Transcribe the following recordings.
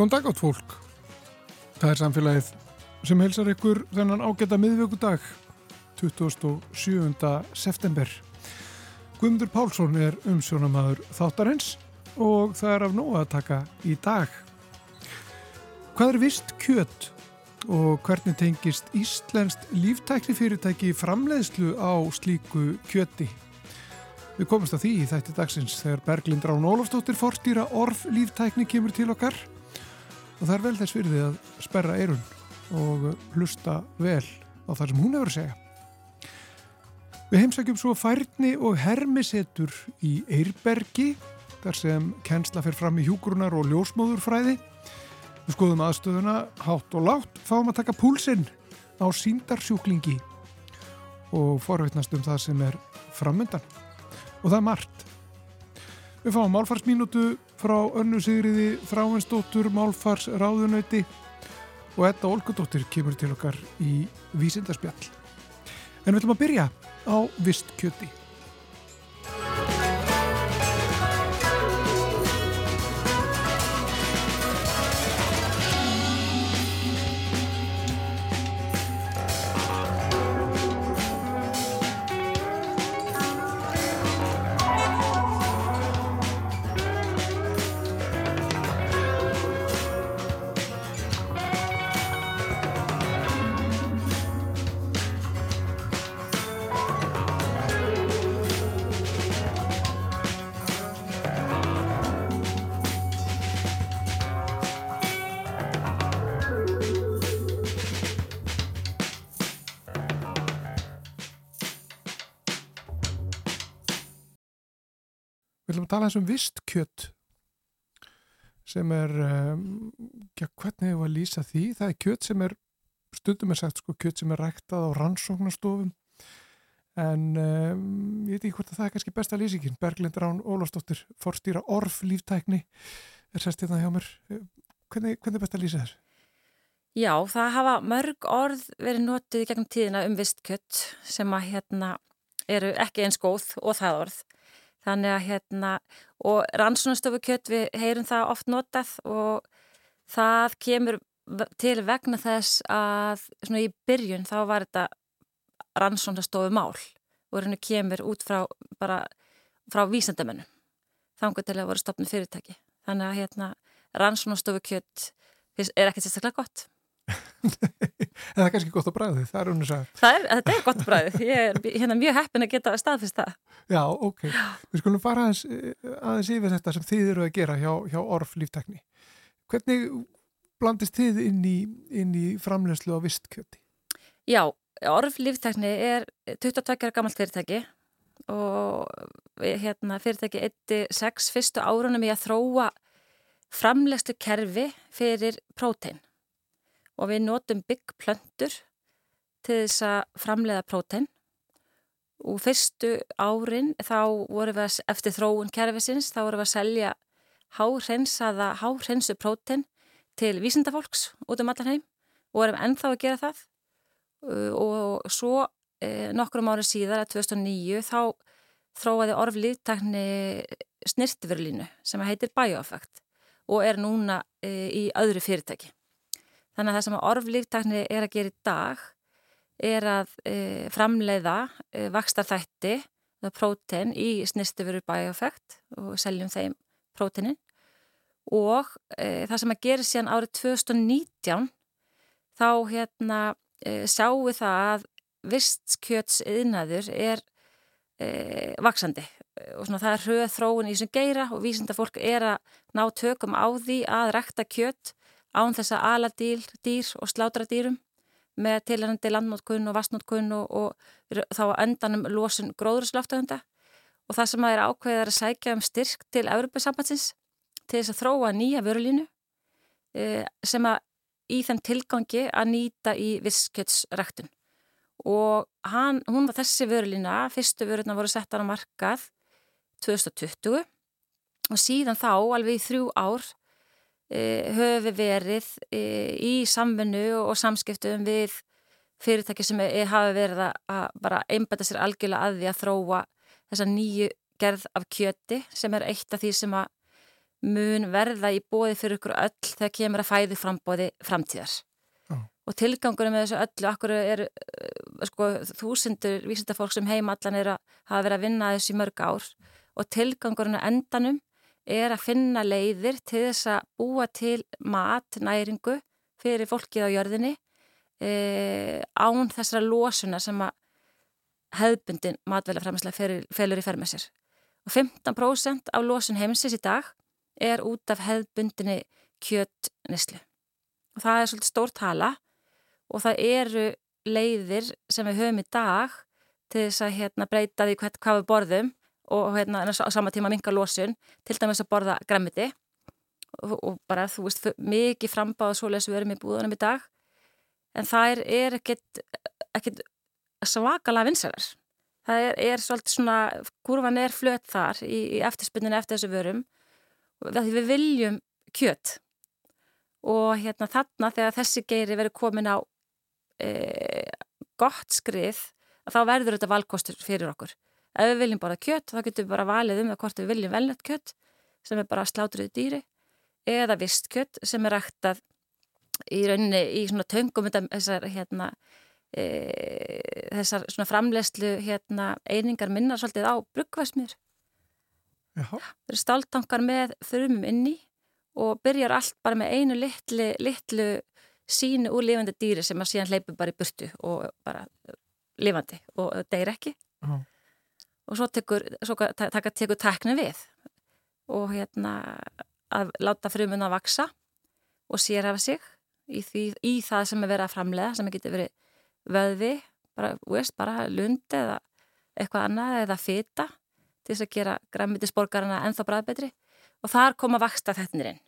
Góðan dag átt fólk. Það er samfélagið sem heilsar ykkur þennan ágæta miðvöggudag 27. september. Guðmundur Pálsson er umsjónamaður þáttarins og það er af nóg að taka í dag. Hvað er vist kjött og hvernig tengist Íslenskt líftækni fyrirtæki framleiðslu á slíku kjötti? Við komumst að því í þætti dagsins þegar Berglind Rán Ólafstóttir forstýra orf líftækni kemur til okkar og það er vel þess fyrir því að sperra eirun og hlusta vel á það sem hún hefur að segja. Við heimsækjum svo færni og hermisetur í Eirbergi þar sem kennsla fer fram í hjúgrunar og ljósmóðurfræði. Við skoðum aðstöðuna hátt og látt, fáum að taka púlsinn á síndarsjúklingi og forveitnast um það sem er framöndan. Og það er margt. Við fáum málfarsmínútu frá önnu sigriði þráinsdóttur málfars ráðunauti og Edda Olgudóttir kemur til okkar í vísindarspjall. En við ætlum að byrja á vistkjöti. Tala eins um vistkjött sem er, um, ja, hvernig hefur að lýsa því? Það er kjött sem er, stundum er sagt sko, kjött sem er ræktað á rannsóknarstofum en um, ég veit ekki hvort að það er kannski besta lýsingin. Berglind Rán Ólafsdóttir, forstýra orf líftækni, er sérst hérna hjá mér. Hvernig, hvernig er best að lýsa þér? Já, það hafa mörg orð verið notið í gegnum tíðina um vistkjött sem að hérna eru ekki eins góð og það orð. Þannig að hérna, og rannsónastofu kjött við heyrum það oft notað og það kemur til vegna þess að svona í byrjun þá var þetta rannsónastofu mál og hérna kemur út frá bara frá vísendamennum þangu til að voru stopnum fyrirtæki. Þannig að hérna rannsónastofu kjött er ekkert sérstaklega gott. En það er kannski gott á bræði, það er hún að þetta er gott á bræði, ég er hérna mjög heppin að geta staðfist það. Já, ok. Við skulum fara aðeins, aðeins yfir þetta sem þið eru að gera hjá, hjá orf líftekni. Hvernig blandist þið inn í, inn í framlegslu á vistkjöti? Já, orf líftekni er 22 ára gammalt fyrirtæki og hérna, fyrirtæki eitti 6 fyrstu árunum í að þróa framlegslu kerfi fyrir prótein og við notum byggplöndur til þess að framleiða prótein. Og fyrstu árin þá vorum við eftir þróun kerfisins, þá vorum við að selja háreinsaða, háreinsu prótein til vísindafólks út um allan heim. Og vorum ennþá að gera það. Og svo eh, nokkrum árið síðar að 2009 þá þróaði orflýttakni snirtverlínu sem heitir Bioeffect og er núna eh, í öðru fyrirtæki. Þannig að það sem að orflíftakni er að gera í dag er að e, framleiða e, vakstarþætti, prótein í snistufuru Bioeffect og seljum þeim próteinin. Og e, það sem að gera síðan árið 2019 þá hérna sjáum við það að vistkjötsiðnaður er vaksandi og svona það er hröð þróun í þessum geira og vísinda fólk er að ná tökum á því að rekta kjött án þess að ala dýr, dýr og slátra dýrum með tilhærandi landnótkunn og vastnótkunn og, og þá endanum losun gróðurslöftuðunda og það sem að er ákveðið er að sækja um styrk til Európa-sambatsins til þess að þróa nýja vörulínu e, sem að í þeim tilgangi að nýta í visskjötsræktun og hann, hún var þessi vörulína, fyrstu vörulina voru settar á markað 2020 og síðan þá alveg í þrjú ár höfi verið í samfunnu og samskiptum við fyrirtæki sem hafi verið að bara einbæta sér algjörlega að því að þróa þessa nýju gerð af kjöti sem er eitt af því sem að mun verða í bóði fyrir ykkur öll þegar kemur að fæði frambóði framtíðar. Já. Og tilgangunum með þessu öllu, akkur er sko, þúsindur vísindafólk sem heim allan er að hafa verið að vinna þessu í mörg ár og tilgangurinn að endanum er að finna leiðir til þess að búa til mat, næringu fyrir fólkið á jörðinni e, án þessara losuna sem að hefðbundin matvælafræmislega felur í fermið sér. Og 15% af losun heimsins í dag er út af hefðbundinni kjötnislu. Og það er svolítið stór tala og það eru leiðir sem við höfum í dag til þess að hérna, breyta því hvað, hvað við borðum og hérna, á sama tíma minga losun, til dæmis að borða græmiti og, og bara þú veist mikið frambáð svo lesu við erum í búðunum í dag en það er, ekkit, ekkit svakalega vinsælar. Það er, er svolítið svona kurvan er flöt þar í, í eftirspunninu eftir þessu vörum við viljum kjött og hérna þarna þegar þessi geiri verið komin á e, gott skrið þá verður þetta valkostur fyrir okkur ef við viljum bara kjött þá getum við bara valið um það hvort við viljum velnett kjött sem er bara slátruð dýri eða vist kjött sem er ræktað í rauninni í svona töngum þessar hérna e, þessar svona framlegslu hérna einingar minnar svolítið á bruggvæsmir það eru stáltankar með þurfum inni og byrjar allt bara með einu litlu, litlu sínu úr lifandi dýri sem að síðan hleypur bara í burtu og bara lifandi og deyr ekki. Já og svo tekur, tekur tekni við og hérna að láta frumun að vaksa og sérhafa sig í, því, í það sem er verið að framlega sem getur verið vöðvi bara, bara lund eða eitthvað annað eða fita til þess að gera græmitisborgarna ennþá bræðbetri og þar koma vaksta þettinirinn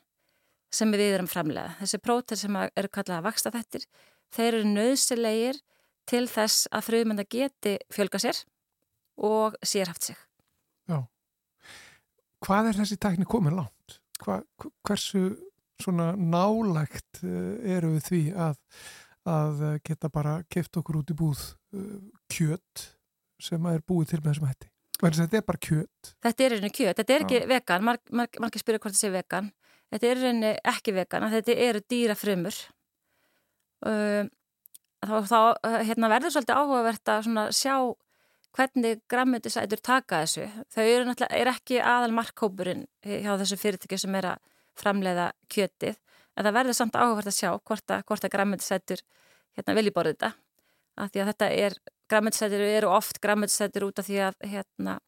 sem við erum framlega. Þessi prótir sem eru kallað að vaksta þettir, þeir eru nöðsilegir til þess að frumunda geti fjölga sér og sérhaft sig. Já. Hvað er þessi tækni komið langt? Hva, hversu svona nálægt eh, eru við því að, að geta bara keft okkur út í búð uh, kjött sem er búið til með þessum hætti? Þetta er bara kjött? Þetta er einnig kjött, þetta er ekki Já. vegan, marg, marg, margir spyrja hvort þetta sé vegan. Þetta er einnig ekki vegan, þetta eru dýra frumur. Uh, þá, þá hérna, verður svolítið áhugavert að sjá hvernig grammetisætur taka þessu. Þau eru náttúrulega er ekki aðal markkópurinn hjá þessu fyrirtæki sem er að framleiða kjötið en það verður samt áhugavert að sjá hvort að, að grammetisætur hérna, vilji borða þetta. Af því að þetta er, grammetisætur eru oft grammetisætur út af því að hérna,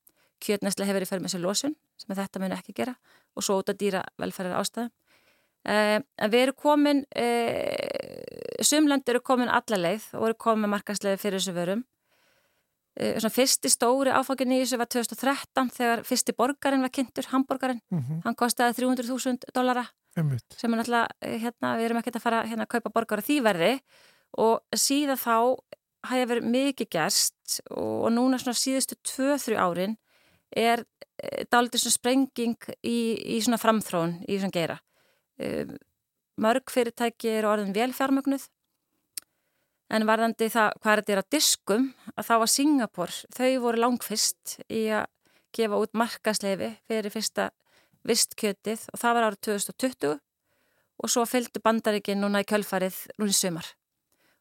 kjötnæslega hefur í fyrir með sér losun sem þetta mun ekki gera og svo út af dýra velferðar ástæðum. Eh, en við erum komin, eh, sumland eru komin alla leið og eru komin markaslega fyrir þessu vörum Eh, svona fyrsti stóri áfangin í þessu var 2013 þegar fyrsti borgarinn var kynntur, hamborgarinn. Mm -hmm. hann kostiði 300.000 dollara. Einmitt. sem er náttúrulega, eh, hérna, við erum ekkert að fara hérna, að kaupa borgar á því verði og síðan þá hafa verið mikið gerst og, og núna svona síðustu 2-3 árin er e, dálítið svona sprenging í, í svona framþrón í svona gera e, mörg fyrirtæki eru orðin velfjármögnuð En varðandi það hvað þetta er á diskum að þá var Singapur, þau voru langfist í að gefa út markasleifi fyrir fyrsta vistkjötið og það var árið 2020 og svo fylgdu bandaríkinn núna í kjölfarið núni sumar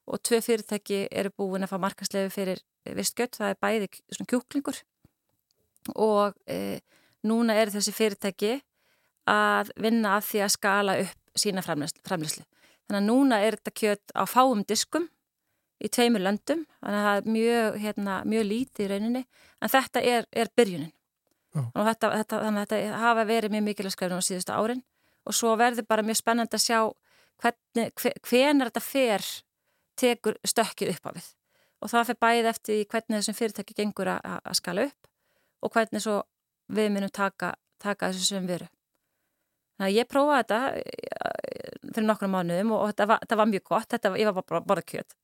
og tvö fyrirtæki eru búin að fá markasleifi fyrir vistkjött, það er bæði svona kjúklingur og e, núna er þessi fyrirtæki að vinna að því að skala upp sína framlýslu. Þannig að núna er þetta kjött á fáum diskum í tveimur löndum, þannig að það er mjög, hérna, mjög lítið í rauninni, en þetta er, er byrjunin. Og þetta, þetta, þannig að þetta hafa verið mjög mikilvægt skrifin á síðustu árin og svo verður bara mjög spennand að sjá hvernig, hvenar þetta fer tekur stökkið upp á við. Og það fer bæðið eftir hvernig þessum fyrirtæki gengur að, að skala upp og hvernig svo við munum taka, taka þessu sem veru. Þannig að ég prófaði þetta eh, fyrir nokkru mánuðum og þetta var, þetta var mjög gott, þetta, ég var bara, bara kjöt.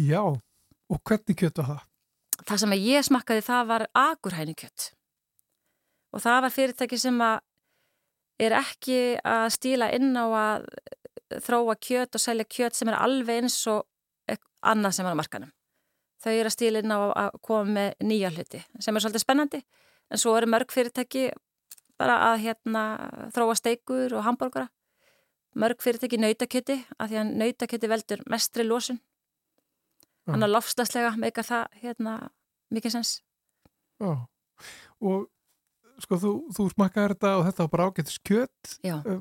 Já, og hvernig kjött var það? Það sem ég smakkaði það var agurhæni kjött og það var fyrirtæki sem að er ekki að stíla inn á að þróa kjött og selja kjött sem er alveg eins og annað sem er á markanum. Þau eru að stíla inn á að koma með nýja hluti sem er svolítið spennandi en svo eru mörg fyrirtæki bara að hérna þróa steikur og hambúrgara mörg fyrirtæki nautakjöti af því að nautakjöti veldur mestri lósun þannig að lofslagslega meika það hérna mikið sens. Já, og sko þú, þú smakkaði þetta og þetta var bara ágættis kjött Já. Eh,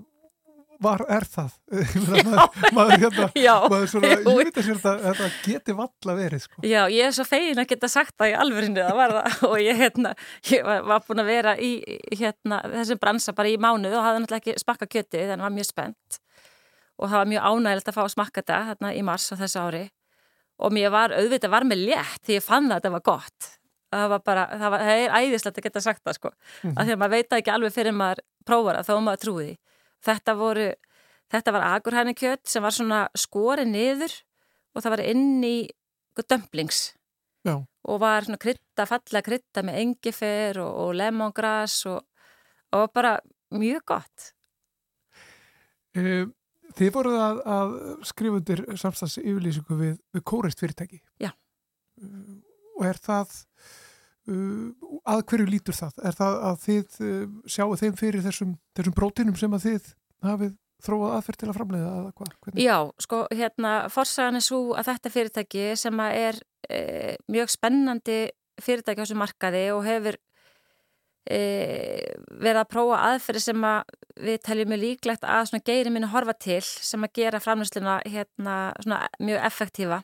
var, er það? Maður, maður hérna Já. maður svona, ég veit að sér þetta, þetta geti valla verið sko. Já, ég er svo fegin að geta sagt það í alverðinu það var það. Og ég, hérna, ég var, var búin að vera í hérna, þessum bransa bara í mánuð og hafði náttúrulega ekki smakka kjöti þannig að var mjög spennt. Og það var mjög ánægilegt að fá að smakka þetta hérna, í mars á þessu ári og mér var auðvitað var með létt því ég fann að þetta var gott. Það var bara, það, var, það er æðislegt að geta sagt það sko, mm -hmm. af því að maður veit ekki alveg fyrir maður prófara þó maður trúi þetta voru, þetta var agurhæningkjött sem var svona skori niður og það var inn í dömplings og var svona krytta, fallega krytta með engifer og, og lemongras og, og bara mjög gott. E, Þið voruð að, að skrifa undir samstags yfirlýsingu við, við kóreist fyrirtæki Já og er það uh, að hverju lítur það? Er það að þið uh, sjáu þeim fyrir þessum, þessum brótinum sem að þið hafið þróað aðferð til að framleiða að? Hvernig? Já, sko, hérna, forsagan er svo að þetta fyrirtæki sem að er e, mjög spennandi fyrirtæki á þessu markaði og hefur verið að prófa aðferði sem að við teljum mjög líklegt að geiri minni horfa til sem að gera framleysluna hérna mjög effektífa.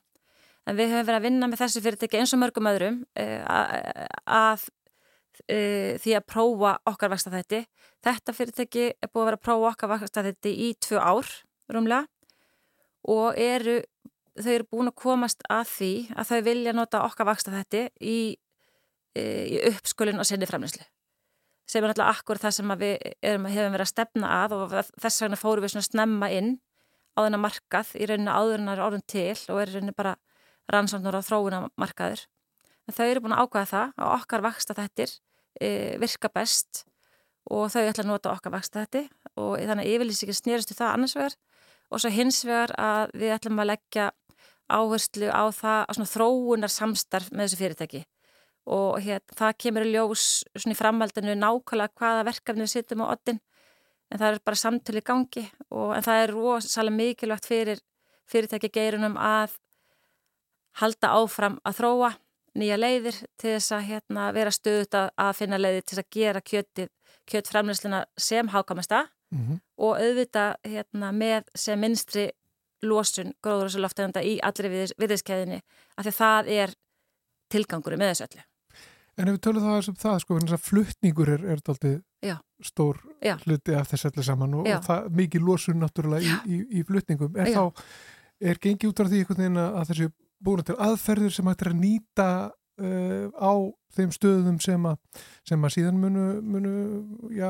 En við höfum verið að vinna með þessu fyrirtæki eins og mörgum öðrum e, að e, því að prófa okkar vaksta þætti. Þetta fyrirtæki er búið að vera að prófa okkar vaksta þætti í tvö ár rúmlega og eru, þau eru búin að komast að því að þau vilja nota okkar vaksta þætti í, e, í uppskulun og senni framleyslu sem er náttúrulega akkur það sem við erum, hefum verið að stefna að og þess vegna fórum við svona snemma inn á þennan markað í rauninu áðurinnar orðin til og er rauninu bara rannsóknur á þróuna markaður. En þau eru búin að ákvæða það að okkar vaksta þettir e, virka best og þau ætla að nota okkar vaksta þetti og þannig að yfirlýsingin snýristu það annars vegar og svo hins vegar að við ætlum að leggja áherslu á það á svona þróunar samstarf með þessu fyrirtæki og hér, það kemur í ljós svona í framhaldinu nákvæmlega hvaða verkefni við sittum á oddin en það er bara samtölu í gangi og, en það er rosalega mikilvægt fyrir fyrirtæki geirunum að halda áfram að þróa nýja leiðir til þess að hérna, vera stöðut að, finna leiðir til þess að gera kjötið, kjötframleysluna sem hákamasta mm -hmm. og auðvita hérna, með sem minnstri lósun gróðurhúsuloftegunda í allri við, viðiskeiðinni af því að það er tilgangur með þessu öllu. En ef við tölum það sem það, sko, þess að fluttningur er, er aldrei stór Já. hluti af þessu öllu saman og, og það mikið lósun náttúrulega í, í, í fluttningum. Er Já. þá, er gengið út af því einhvern veginn að þessu búin til aðferður sem hættir að nýta uh, á þeim stöðum sem að, sem að síðan munu, munu já,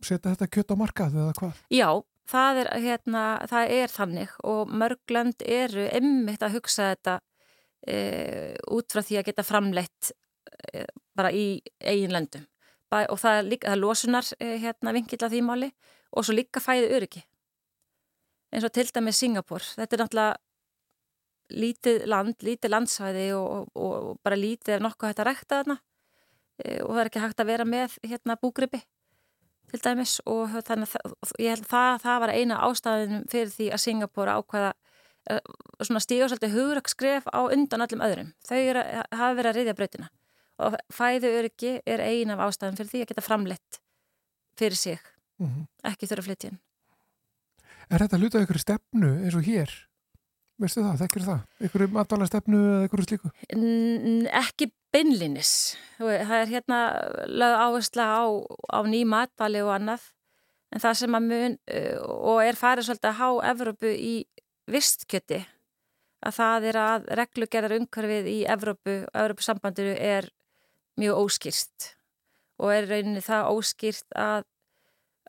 setja þetta kjött á markað eða hvað? Já, það er, hérna, það er þannig og mörglönd eru emmitt að hugsa þetta uh, út frá því að geta framleitt bara í eigin löndum. Og það er, líka, það er losunar hérna, vinkill að því máli og svo líka fæði öryggi eins og til dæmis Singapur, þetta er náttúrulega lítið land, lítið landsvæði og, og, og bara lítið ef nokkuð hægt að rækta þarna. E, og það er ekki hægt að vera með hérna búgripi til dæmis. Og þannig að ég held að það, það var eina ástæðin fyrir því að Singapúra ákvaða svona svolítið hugrakskref á undan öllum öðrum. Þau hafa verið að reyðja breytina og fæðu öryggi er eina af ástæðin fyrir því að geta framleitt fyrir sig, mm -hmm. ekki þurfa flyttin. Er þetta hlutað ykkur stefnu eins og hér? Veistu það, þekkir það? Ykkur matvala stefnu eða ykkur slíku? N ekki beinlinis. Það er hérna lög áhersla á, á ný matvali og annað. En það sem að mun og er farið svolítið að há Evrópu í vistkjöti að það er að reglugerðar umhverfið í Evrópu og Evrópusambandinu er mjög óskýrst og er rauninni það óskýrt að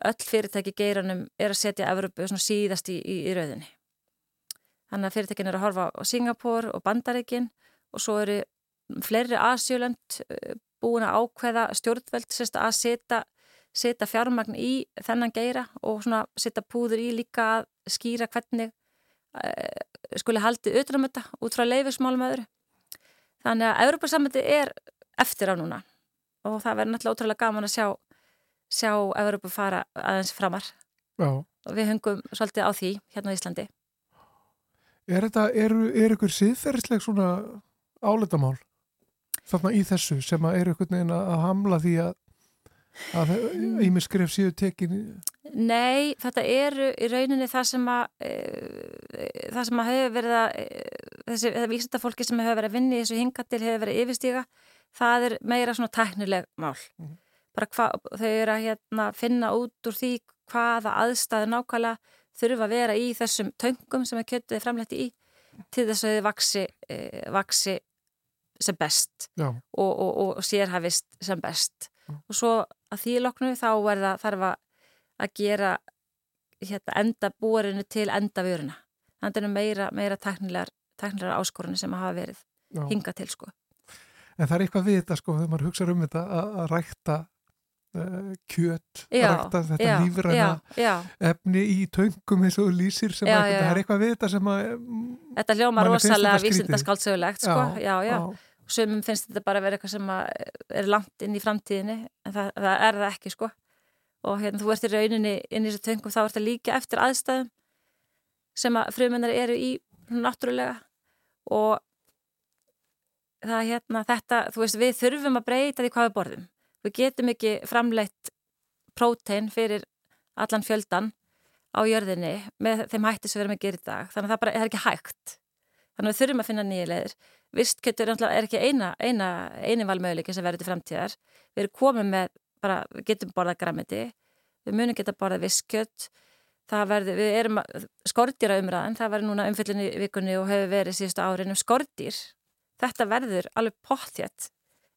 öll fyrirtæki geiranum er að setja Evrópu síðast í, í, í rauðinni. Þannig að fyrirtækin eru að horfa á Singapur og Bandaríkin og svo eru fleiri Asjölönd búin að ákveða stjórnveld sérst, að setja, setja fjármagn í þennan geira og setja púður í líka að skýra hvernig uh, skuli haldið utan um þetta út frá leifismálum öðru. Þannig að Európa-samöndi er eftir á núna og það verður náttúrulega ótrúlega gaman að sjá sjá Európa fara aðeins framar Já. og við hungum svolítið á því hérna á Íslandi. Er þetta, er, er ykkur siðferðisleg svona áletamál þarna í þessu sem að er ykkur neina að hamla því að að ími skref síðu tekin Nei, þetta eru í rauninni það sem að e, það sem að hefur verið að e, þessi, þetta vísenda fólki sem hefur verið að vinni í þessu hingatil hefur verið yfirstíga það er meira svona tæknileg mál mm. bara hva, þau eru að hérna, finna út úr því hvaða aðstæðu nákvæmlega þurfa að vera í þessum töngum sem er kjötuði framletti í til þess að þau vaksi, e, vaksi sem best og, og, og, og sérhæfist sem best mm. og svo að því loknu þá er það þarf að gera hérna, enda búarinu til enda vöruna. Þannig að meira, meira teknilegar, teknilegar áskorunni sem að hafa verið Já. hinga til sko. En það er eitthvað við þetta sko þegar maður hugsaður um þetta að, rækta uh, kjöt, já, rækta þetta lífræna efni í töngum eins og lýsir sem já, að það er eitthvað við þetta sem að Þetta hljóma rosalega vísindaskáldsögulegt sko, já, já. já. Sumum finnst þetta bara að vera eitthvað sem er langt inn í framtíðinni en það, það er það ekki sko. Og hérna þú ert í rauninni inn í þessu töngum þá ert það líka eftir aðstæðum sem að frumennar eru í náttúrulega. Og það hérna þetta, þú veist við þurfum að breyta því hvað við borðum. Við getum ekki framleitt prótein fyrir allan fjöldan á jörðinni með þeim hætti sem við erum að gera í dag. Þannig að það, bara, er ekki hægt. Þannig að við þurfum að finna nýja leðir vistkjötur er ekki eina, eina einivalmöðuleiki sem verður til framtíðar. Við erum komið með, bara, við getum borðað græmiti, við munum geta borðað vistkjött verður, við erum skortýra umræðan, það verður núna umfyllinni vikunni og hefur verið síðustu árin um skortýr þetta verður alveg pottjætt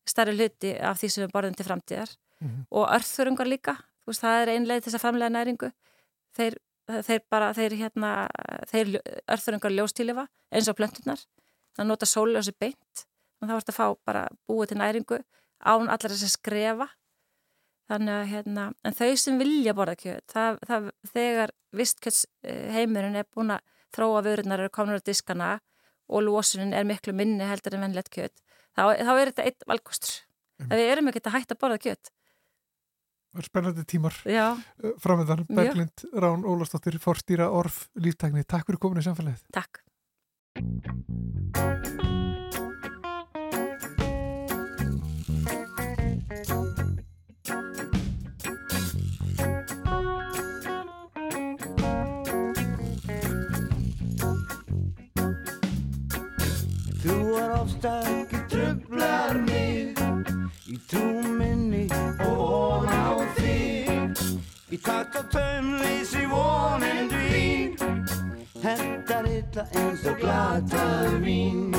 starri hluti af því sem við borðum til framtíðar. Mm -hmm. og örþurungar líka. Veist, það er einlega þess að framlega næringu. Þeir, þeir bara, þeir hérna þeir örþurungar ljóstílifa eins og plöntunar það nota sóljósi beint. Og þá ert að fá bara búið til næringu án allar þess að skrefa. Þannig að hérna en þau sem vilja borða kjöt það, það, þegar vistkjötsheimurinn er búin að þróa vörunar eru komin á diskana og lósunin er miklu minni heldur en vennlegt kjöt þá, þá er þetta eitt valgostur mm. við erum ekki að hætta að borða kjöt. Spennandi tímar. Já. framöðan, Berglind Rán Ólastóttir Forstýra Orf Líftækni, takk fyrir kominu í samfélagið. Takk ofstakki trublar mig. Í trúminni og von á þig í takt og taumleysi vonendu ín Hendar illa eins og glatað vín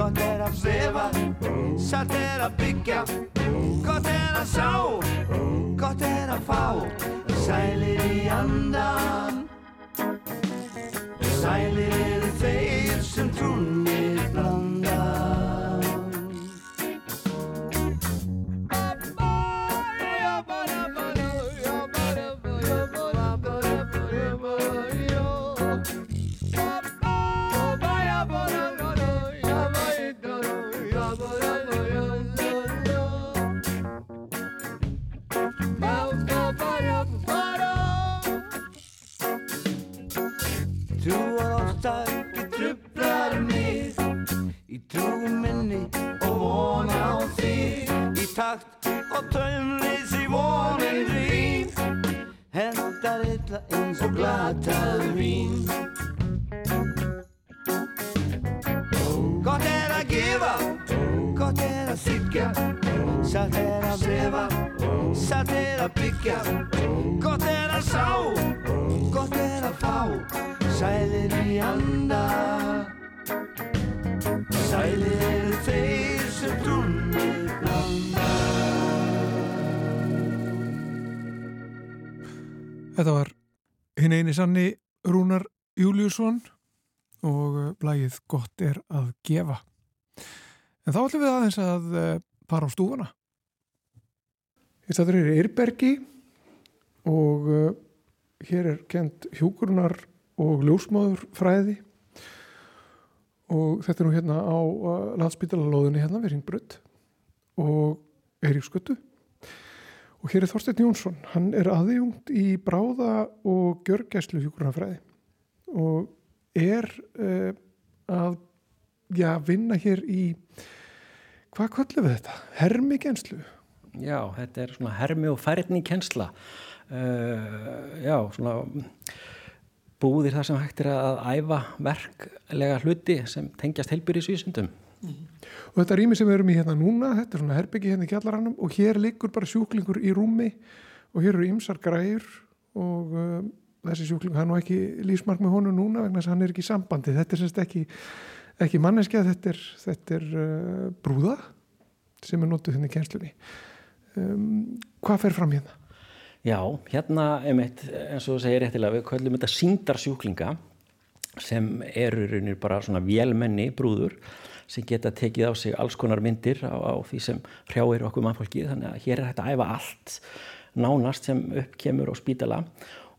Gott er að vefa, satt er að byggja. Gott er að sá, gott er að fá. Sælir í andan Sælir eru þeir hinn eini sanni Rúnar Júliusson og uh, blægið gott er að gefa. En þá ætlum við aðeins að uh, fara á stúfana. Ég stættur hér í Yrbergi og uh, hér er kent hjúkurunar og ljósmáður fræði og þetta er nú hérna á landsbytalalóðinni hérna við Ringbrödd og Eiríkskötu og hér er Þorstein Jónsson hann er aðjungt í bráða og gjörgæslu hjúkurnafræði og er uh, að já, vinna hér í hvað kallum við þetta? Hermigenslu? Já, þetta er svona hermi og færni kensla uh, já, svona búðir það sem hægt er að æfa verklega hluti sem tengjast heilbyrjusvísundum og þetta rými sem við erum í hérna núna þetta er svona herbyggi hérna í kjallarannum og hér liggur bara sjúklingur í rúmi og hér eru ymsar græur og uh, þessi sjúkling, hann nú ekki lífsmark með honum núna vegna þess að hann er ekki í sambandi. Þetta er semst ekki, ekki manneskja þetta er, þetta er uh, brúða sem er notuð hérna í kjenslunni um, hvað fer fram hérna? Já, hérna einmitt, eins og þú segir réttilega, við köllum þetta síndarsjúklinga sem eru raunir bara svona vélmenni brúður sem geta tekið á sig alls konar myndir á, á því sem hrjáir okkur mannfólki þannig að hér er þetta að æfa allt nánast sem uppkemur á spítala.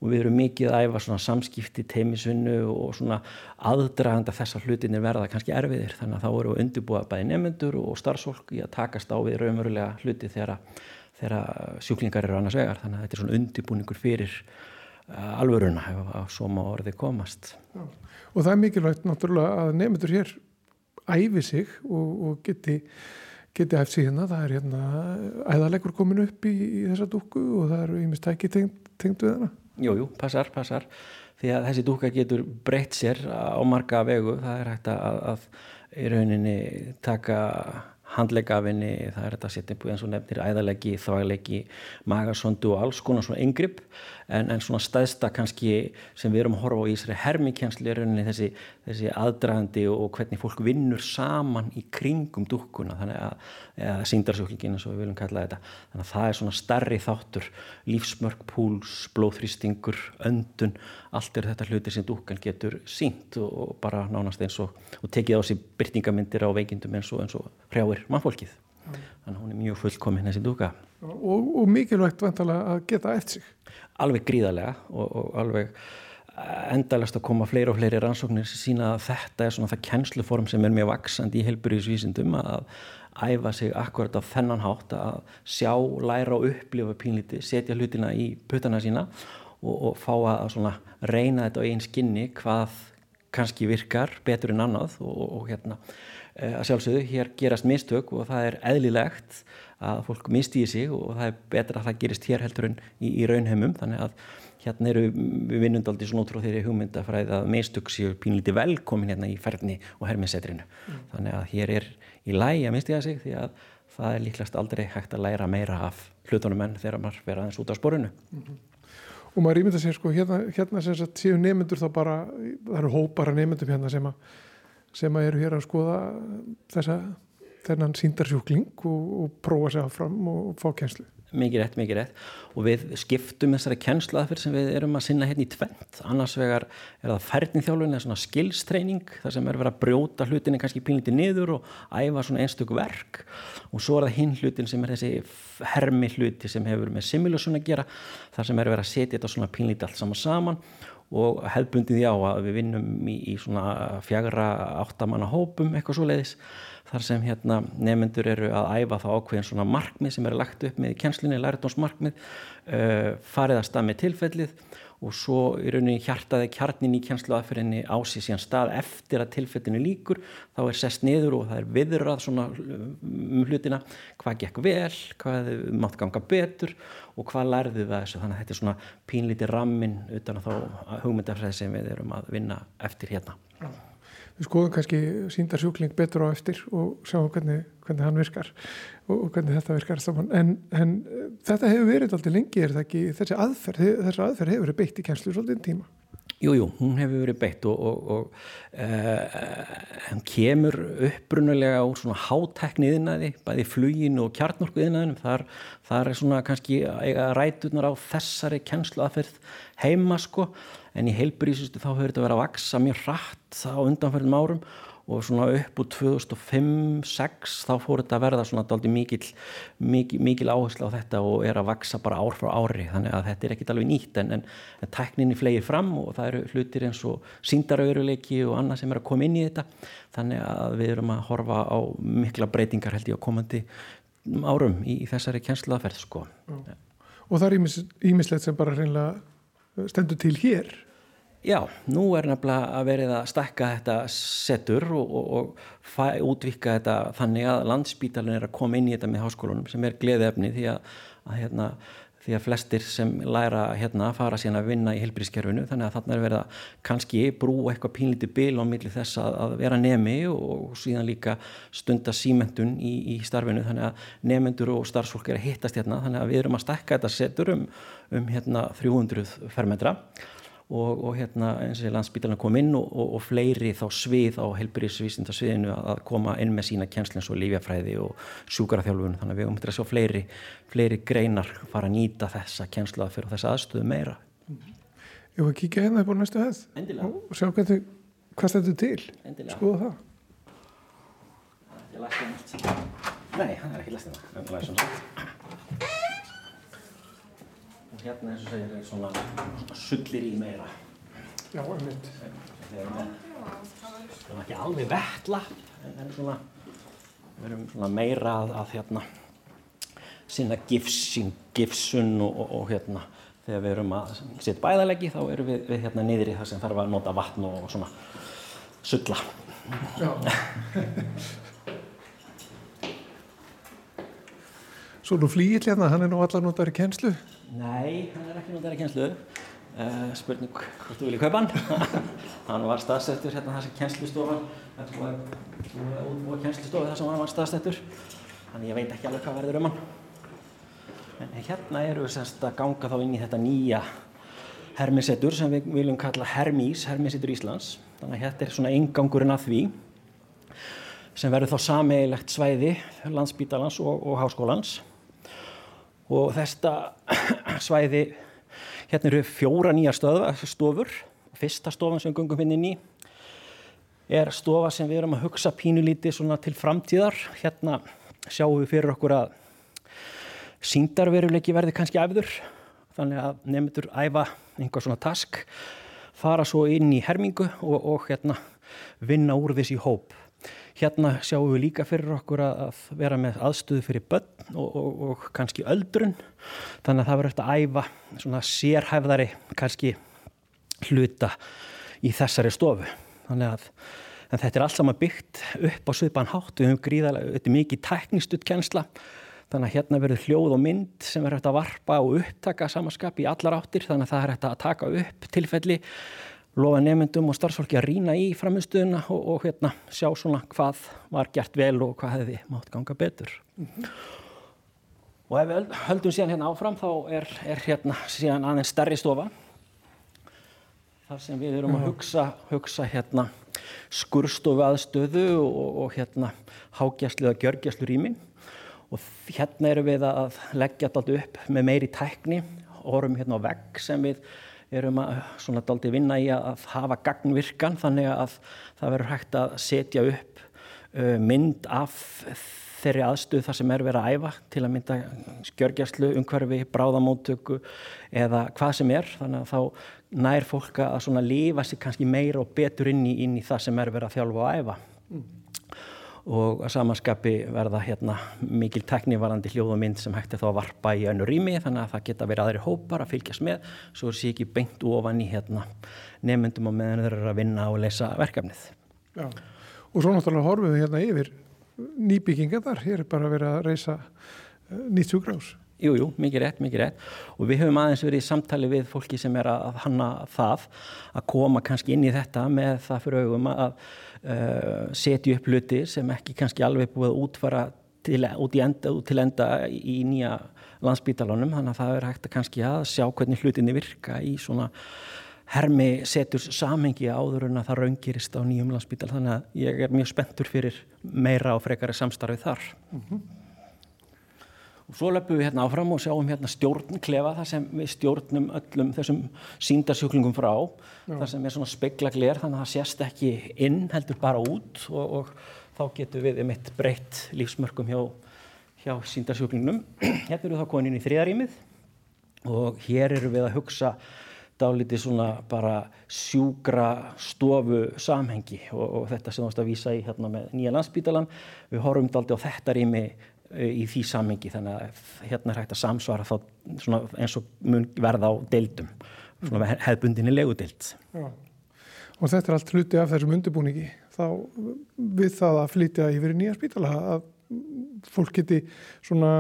Og við erum mikið að æfa svona samskipti teimisvinnu og svona aðdraganda þessar hlutinir verða kannski erfiðir. Þannig að þá eru við undirbúað bæði nefnendur og starfsfólk í að takast á við raunverulega hluti þegar sjúklingar eru annars vegar. Þannig að þetta er svona undirbúningur fyrir uh, alvöruna ef svo má orðið komast. Já. og það er mikilvægt náttúrulega að nefndur hér æfi sig og, og geti geti æft sig hérna, það er hérna æðalegur komin upp í, í þessa dúku og það eru ímest ekki tengd, tengd við hana. Jújú, jú, passar, passar. Því að þessi dúka getur breytt sér á marga vegu, það er hægt að, að í rauninni taka handlegafinni, það er þetta að setja eins og nefnir æðalegi, þvæglegi magasondu og alls konar svona yngripp en, en svona staðsta kannski sem við erum að horfa á í þessari hermikjensli er rauninni þessi, þessi aðdragandi og, hvernig fólk vinnur saman í kringum dúkkuna. Þannig að, síndarsjóklingin eins og við viljum kalla þetta. Þannig að það er svona starri þáttur lífsmörk, púls, blóðþrýstingur öndun, allt er þetta hluti sem dúkkan getur sínt og, og bara nánast eins og, og tekið á sig byrtingamindir á veikindum eins og, eins og hrjáir mannfólkið. Þannig að hún er mjög fullkominn þessi dúka og, og mikilvægt vantalega að geta eftir sig alveg gríðarlega og, og alveg endalast að koma fleiri og fleiri rannsóknir sem sína að þetta er svona það kennsluform sem er mjög vaksandi í helburiðsvísindum að æfa sig akkurat á þennan hátt að sjá, læra og upplifa pínlíti, setja hlutina í puttana sína og, og fá að svona reyna þetta á einn skinni hvað kannski virkar betur en annað og, og hérna. Að sjálfsögðu, hér gerast mistök og það er eðlilegt að fólk misti í sig og það er betra að það gerist hér heldur en í, í raunheimum þannig að hérna eru við vinnundaldi svona út frá þeirri hugmyndafræði að mistök séu pínlíti velkomin hérna í ferni og herminsetrinu mm. þannig að hér er í lægi að mistiða sig því að það er líklegast aldrei hægt að læra meira af hlutunum enn þegar maður vera aðeins út á sporinu mm -hmm. Og maður ímynda sér sko hérna, hérna sem séu nefnendur þá bara það eru hópara nefnendum hérna sem að sem að eru hér að skoða þessa þennan síndarsjúkling og, og prófa sér áfram og fá kjenslu. Mikið rétt, mikið rétt og við skiptum þessari kjenslaðferð sem við erum að sinna hérna í tvent. Annars vegar er það færninþjálfun eða svona skilstreining þar sem er verið að brjóta hlutinni kannski pínlítið niður og æfa svona einstök verk og svo er það hinn hlutin sem er þessi hermi hluti sem hefur með simulation að gera þar sem er verið að setja þetta svona pínlítið allt saman saman og hefðbundið já að við vinnum í, í svona fjagra áttamanna hópum eitthvað svo leiðis þar sem hérna nefnendur eru að æfa þá ákveðin svona markmið sem eru lagt upp með í kjenslunni, læritónsmarkmið uh, farið að stað með tilfellið og svo í rauninni hjartaði kjarnin í kjenslu aðferðinni á sig síðan stað eftir að tilfellinu líkur þá er sest niður og það er viðrað svona um hlutina hvað gekk vel, hvað mátt ganga betur og hvað lærðu við þessu. Þannig að þetta er svona pínlítið rammin utan að þá hugmyndafræði sem við erum að vinna eftir hérna Við skoðum kannski síndar sjúkling betur á eftir og sjáum hvernig, hvernig hann virkar og hvernig þetta virkar saman. En, en þetta hefur verið alltaf lengi, er það ekki? Þessi aðferð, þessi aðferð hefur verið beitt í kjænslu svolítið tíma. Jújú, jú, hún hefur verið beitt og, og, og uh, hann kemur upprunalega úr svona hátekniðinaði, bæði flugin og kjarnorkuðinaðinum. Þar, þar er svona kannski rætunar á þessari kjænslu aðferð heima sko en í heilbrísustu þá höfður þetta verið að vaksa mjög hratt á undanferðum árum og svona upp úr 2005-06 þá fór þetta að verða svona daldi mikil, mikil, mikil áherslu á þetta og er að vaksa bara ár frá ári. Þannig að þetta er ekkit alveg nýtt en, en, en tækninni flegir fram og það eru hlutir eins og síndarauruleiki og annað sem er að koma inn í þetta. Þannig að við erum að horfa á mikla breytingar held ég á komandi árum í, í þessari kjænslaðferð sko. Og það er ímislegt sem bara reynilega stendur til hér? Já, nú er nefnilega að verið að stakka þetta setur og, og, og útvika þetta þannig að landsbítalinn er að koma inn í þetta með háskólunum sem er gleðefni því að, að, hérna, því að flestir sem læra hérna fara síðan að vinna í helbrískerfinu þannig að þarna er verið að kannski brú eitthvað pínlítið bil á milli þess að, að vera nemi og síðan líka stunda símentun í, í starfinu. Þannig að nefendur og starfsfólk er að hittast hérna þannig að við erum að stakka þetta setur um um hérna 300 fermetra og, og hérna eins og landsbítalina kom inn og, og, og fleiri þá svið á helbriðsvísindasviðinu að koma inn með sína kjenslins og lífjafræði og sjúkaraþjálfun þannig að við umhverjum að sjá fleiri, fleiri greinar fara að nýta þessa kjenslaða fyrir þessa aðstöðu meira. Ég var að kíkja hérna upp á næstu hefð Endilega. og sjá hvernig, hvað stendur til? Endilega. skoða það. Ég læst það Nei, hann er ekki læst það en það er svona hérna eins og segir er svona sullir í meira. Já, einmitt. Það er ekki alveg vettla. En svona við erum svona meira að, að hérna sinna gifsin, gifsun og, og, og hérna þegar við erum að setja bæðalegi þá erum við, við hérna niður í það sem þarf að nota vatn og svona sulla. Já. Svo nú flýill hérna, hann er nú allar notaður í kennslu Nei, hann er ekki notaður í kennslu. Uh, spurning hvort þú vilji kaupa hann. Hann var staðsettur hérna þessi kennslustofan. Þetta var útbúið kennslustofi þar sem hann var staðsettur. Þannig ég veit ekki alveg hvað verður um hann. En hérna eru við semst að ganga þá inn í þetta nýja hermisettur sem við viljum kalla Hermís, Hermisettur Íslands. Þannig að þetta er svona eingangurinn að því sem verður þá sameigilegt svæði landsbítalans og, og háskólans. Og þetta svæði. Hérna eru fjóra nýja stöða, stofur. Fyrsta stofan sem gungum hérna inn í er stofa sem við erum að hugsa pínulíti til framtíðar. Hérna sjáum við fyrir okkur að síndarveruleiki verði kannski æfður þannig að nefndur æfa einhver svona task fara svo inn í hermingu og, og hérna vinna úr þessi hóp Hérna sjáum við líka fyrir okkur að vera með aðstöðu fyrir börn og, og, og kannski öldrun. Þannig að það verður eftir að æfa svona sérhæfðari kannski hluta í þessari stofu. Þannig að þetta er allt saman byggt upp á svipan hátt. Við höfum gríðarlega, þetta er mikið teknistutt kjensla. Þannig að hérna verður hljóð og mynd sem verður eftir að varpa og upptaka samanskap í allar áttir. Þannig að það er eftir að taka upp tilfelli lofa nefndum og starfsfólki að rýna í framistuðuna og, og hérna sjá svona hvað var gert vel og hvað hefði mátt ganga betur. Mm -hmm. Og ef við höldum síðan hérna áfram þá er, er hérna síðan aðeins stærri stofa þar sem við erum að hugsa, hugsa hérna skurstofu aðstöðu og, og hérna hágjastlu eða gjörgjastlu rými og hérna erum við að leggja þetta upp með meiri tækni og orðum hérna á vegg sem við erum að svona daldi vinna í að hafa gagnvirkan þannig að það verður hægt að setja upp uh, mynd af þeirri aðstuð þar sem er verið að æfa til að mynda skjörgjastlu, umhverfi, bráðamóttöku eða hvað sem er þannig að þá nær fólk að svona lifa sér kannski meira og betur inn í, inn í það sem er verið að þjálfa og æfa mm. Og að samanskapi verða hérna mikil teknívarandi hljóð og mynd sem hægt er þá að varpa í önnu rými þannig að það geta verið aðri hópar að fylgjast með svo sér ekki beint ofan í hérna nefndum og meðan þeir eru að vinna og leysa verkefnið. Já. Og svo náttúrulega horfum við hérna yfir nýbygginga þar, hér er bara að vera að reysa eh, nýtt sjúkrás. Jú, jú, mikið rétt, mikið rétt og við höfum aðeins verið í samtali við fólki sem er að hanna það að koma kannski inn í þetta með það fyrir augum að setja upp hluti sem ekki kannski alveg búið að útfara til, út, enda, út til enda í nýja landsbítalunum þannig að það er hægt að kannski að sjá hvernig hlutinni virka í svona hermi setur samengi áður en að það raungirist á nýjum landsbítal þannig að ég er mjög spenntur fyrir meira og frekari samstarfið þar. Mm -hmm. Og svo löpum við hérna áfram og sjáum hérna stjórnklefa þar sem við stjórnum öllum þessum síndarsjúklingum frá. Já. Þar sem er svona speklagler þannig að það sést ekki inn heldur bara út og, og þá getum við um eitt breytt lífsmörkum hjá, hjá síndarsjúklingnum. Hérna eru þá konin í þriðarýmið og hér eru við að hugsa dálítið svona bara sjúgra stofu samhengi og, og þetta sem þú ást að vísa í hérna með nýja landsbítalan. Við horfum dálítið á þetta rými í því samengi þannig að hérna er hægt að samsvara þá eins og mun verða á deildum svona hefðbundinni legudeild. Og þetta er allt hluti af þessum undirbúningi. Þá við það að flytja yfir í nýja spítala að fólk geti svona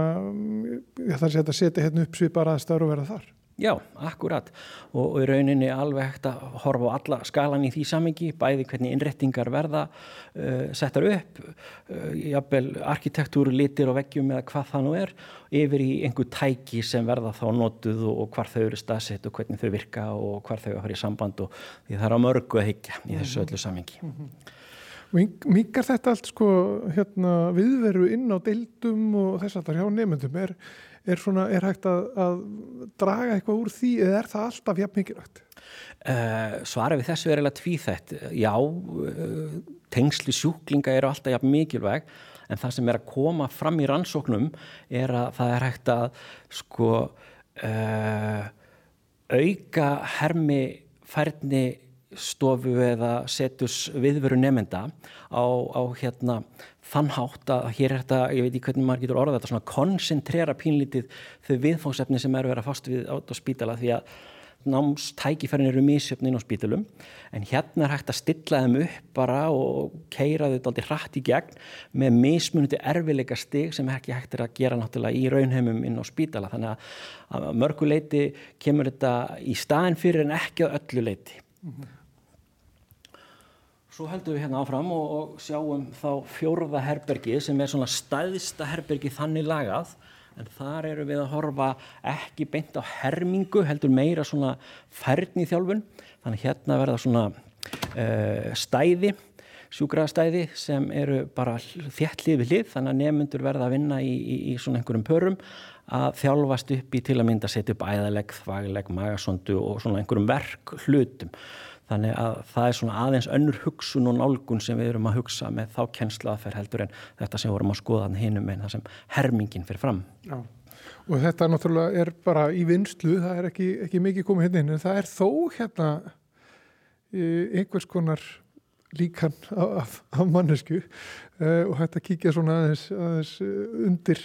það er að setja hérna upp svipar aðstæður og verða þar Já, akkurat og, og í rauninni alveg hægt að horfa á alla skalan í því samengi, bæði hvernig innrettingar verða uh, settar upp, uh, jafnvel arkitektúru litir og veggjum eða hvað það nú er, yfir í einhver tæki sem verða þá notuð og, og hvar þau eru staðsett og hvernig þau virka og hvar þau har í samband og því það er á mörgu að higgja í þessu öllu samengi. Mm -hmm. Mingar þetta allt sko hérna, viðveru inn á deildum og þess að það hjá nefndum er er, svona, er hægt að, að draga eitthvað úr því eða er það alltaf jafn mikilvægt? Uh, svara við þessu er eiginlega tvíþætt. Já, uh, tengsli sjúklinga eru alltaf jafn mikilvæg en það sem er að koma fram í rannsóknum er að það er hægt að sko uh, auka hermi færni stofu eða setus viðveru nefnda á, á hérna þannhátt að hér er þetta, ég veit ekki hvernig maður getur orðað þetta, svona koncentrera pínlítið þau viðfóngsefni sem eru að fast við átt á spítala því að námstækifærin eru mísjöfn inn á spítalum en hérna er hægt að stilla þeim upp bara og keira þau aldrei hratt í gegn með mismunuti erfileika stig sem ekki hægt er að gera náttúrulega í raunheimum inn á spítala þannig að mörguleiti kemur þetta í staðin fyrir en ekki á öllu leiti. Mm -hmm. Svo heldum við hérna áfram og, og sjáum þá fjórða herbergi sem er svona stæðsta herbergi þannig lagað. En þar eru við að horfa ekki beint á hermingu heldur meira svona færni þjálfun þannig hérna verða svona uh, stæði sjúkraðastæði sem eru bara þjættlið við hlið. Þannig að nefnundur verða að vinna í, í, í svona einhverjum pörum að þjálfast upp í til að mynda setja upp æðalegg, þvagilegg, magasondu og svona einhverjum verk hlutum Þannig að það er svona aðeins önnur hugsun og nálgun sem við erum að hugsa með þá kennslaðferð heldur en þetta sem vorum að skoða hann hinum en það sem hermingin fyrir fram. Já, og þetta náttúrulega er bara í vinslu, það er ekki, ekki mikið komið hérna inn, en það er þó hérna e, einhvers konar líkan af, af mannesku uh, og hægt að kíkja svona aðeins, aðeins undir,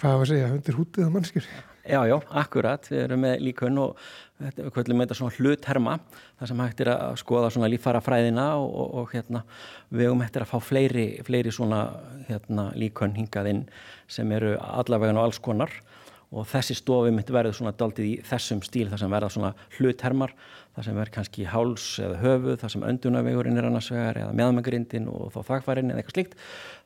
hvað var að segja, undir hútið af manneskjur. Já, já, akkurat, við erum með líkun og hlutherma þar sem hægt er að skoða svona líffarafræðina og, og, og hérna höfum hægt er að fá fleiri, fleiri svona hérna líkun hingað inn sem eru allavega og alls konar og þessi stofi mitt verður svona daldið í þessum stíl þar sem verða svona hluthermar þar sem verður kannski háls eða höfuð þar sem öndunavegurinn er annars vegar eða meðmagrindin og þá þakvarinn eða eitthvað slíkt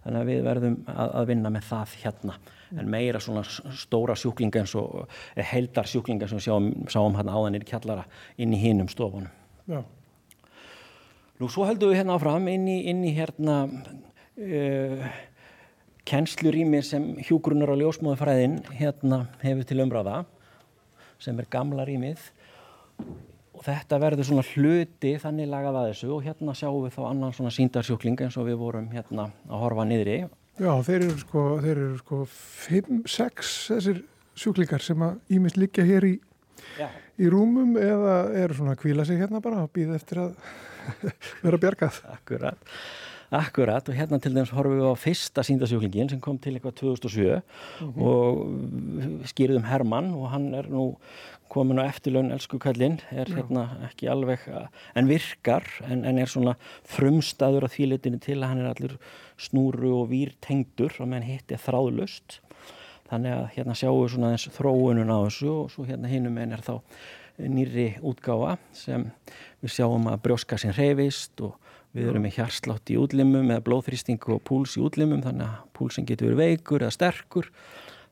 þannig að við verðum að, að vinna með það hérna en meira svona stóra sjúklinga eins og heldar sjúklinga sem sjáum, sáum hérna áðan í kjallara inn í hinnum stofunum. Já. Nú svo heldum við hérna áfram inn í, inn í hérna uh, kennslurými sem hjúgrunar og ljósmóðufræðin hérna hefur til umræða sem er gamla rýmið og þetta verður svona hluti þannig lagað að þessu og hérna sjáum við þá annan svona síndarsjúkling eins og við vorum hérna að horfa niðri Já, þeir eru sko, þeir eru sko 5-6 þessir sjúklingar sem að ímist liggja hér í, í rúmum eða eru svona að kvíla sig hérna bara og býða eftir að vera bjargað. Akkurat. Akkurat og hérna til dæmis horfum við á fyrsta síndasjúklingin sem kom til eitthvað 2007 og skýrðum Hermann og hann er nú komin á eftirlaun elsku kallinn, er hérna ekki alveg, en virkar en, en er svona frumstaður á þvíleitinu til að hann er allir snúru og vír tengdur og meðan hitt er þráðlust þannig að hérna sjáum við svona þess þróunun á þessu og svo hérna hinum en er þá nýri útgáfa sem við sjáum að brjóska sem reyfist og við erum með hjarslátt í útlimum eða blóðþrýsting og púls í útlimum þannig að púlsinn getur verið veikur eða sterkur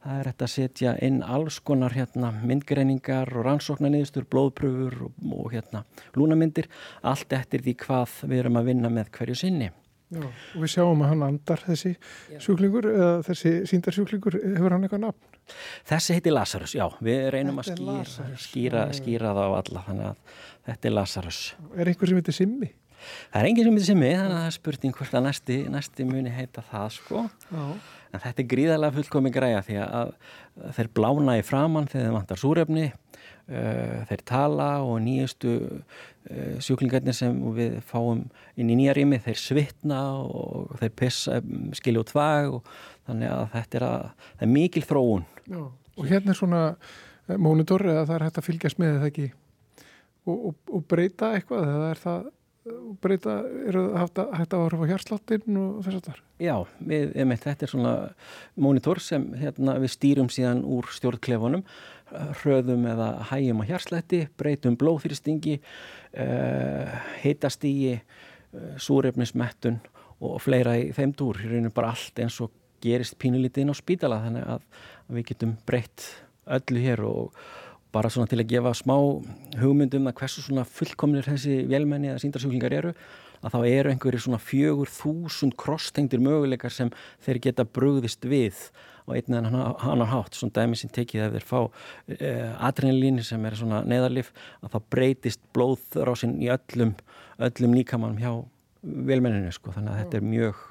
Það er þetta að setja inn alls konar hérna, myndgreiningar og rannsóknarniðstur, blóðpröfur og, og hérna, lúnamyndir, allt eftir því hvað við erum að vinna með hverju sinni. Já, og við sjáum að hann andar þessi já. sjúklingur, eða þessi síndarsjúklingur, hefur hann eitthvað nafn? Þessi heiti Lazarus, já, við reynum þetta að skýra, skýra, skýra það á alla, þannig að þetta er Lazarus. Er einhver sem heitir Simmi? Það er enginn sem heitir Simmi, þannig að það er spurning hvort að næsti, næsti muni heita það, sko. Já. En þetta er gríðarlega fullkomi græja því að þeir blána í framann þegar þeir vantar súrefni, uh, þeir tala og nýjustu uh, sjúklingarnir sem við fáum inn í nýja rými, þeir svitna og þeir pissa, skilja út þvag og þannig að þetta er, að, er mikil þróun. Já, og hérna er svona eh, mónitor eða það er hægt að fylgjast með þetta ekki og, og, og breyta eitthvað eða er það breyta, eru það hægt að áhrifa hjarsláttin og þess að það er? Já, við, einmitt, þetta er svona mónitor sem hérna, við stýrum síðan úr stjórnklefunum hröðum eða hægjum á hjarslætti breytum blóðfyrstingi uh, eh, heitastígi uh, súrefnismettun og fleira í þeim dúr, rauninu bara allt eins og gerist pínulítið inn á spítala þannig að, að við getum breytt öllu hér og bara svona til að gefa smá hugmyndum að hversu svona fullkomnir þessi velmenni eða síndarsjúklingar eru að þá eru einhverju svona fjögur þúsund krosstengtir möguleikar sem þeir geta brugðist við á einn eða annar hátt, svona dæmi sem tekið ef þeir fá eh, adrenalíni sem er svona neðarlif að þá breytist blóðrásinn í öllum öllum líkamannum hjá velmenninu sko, þannig að þetta er mjög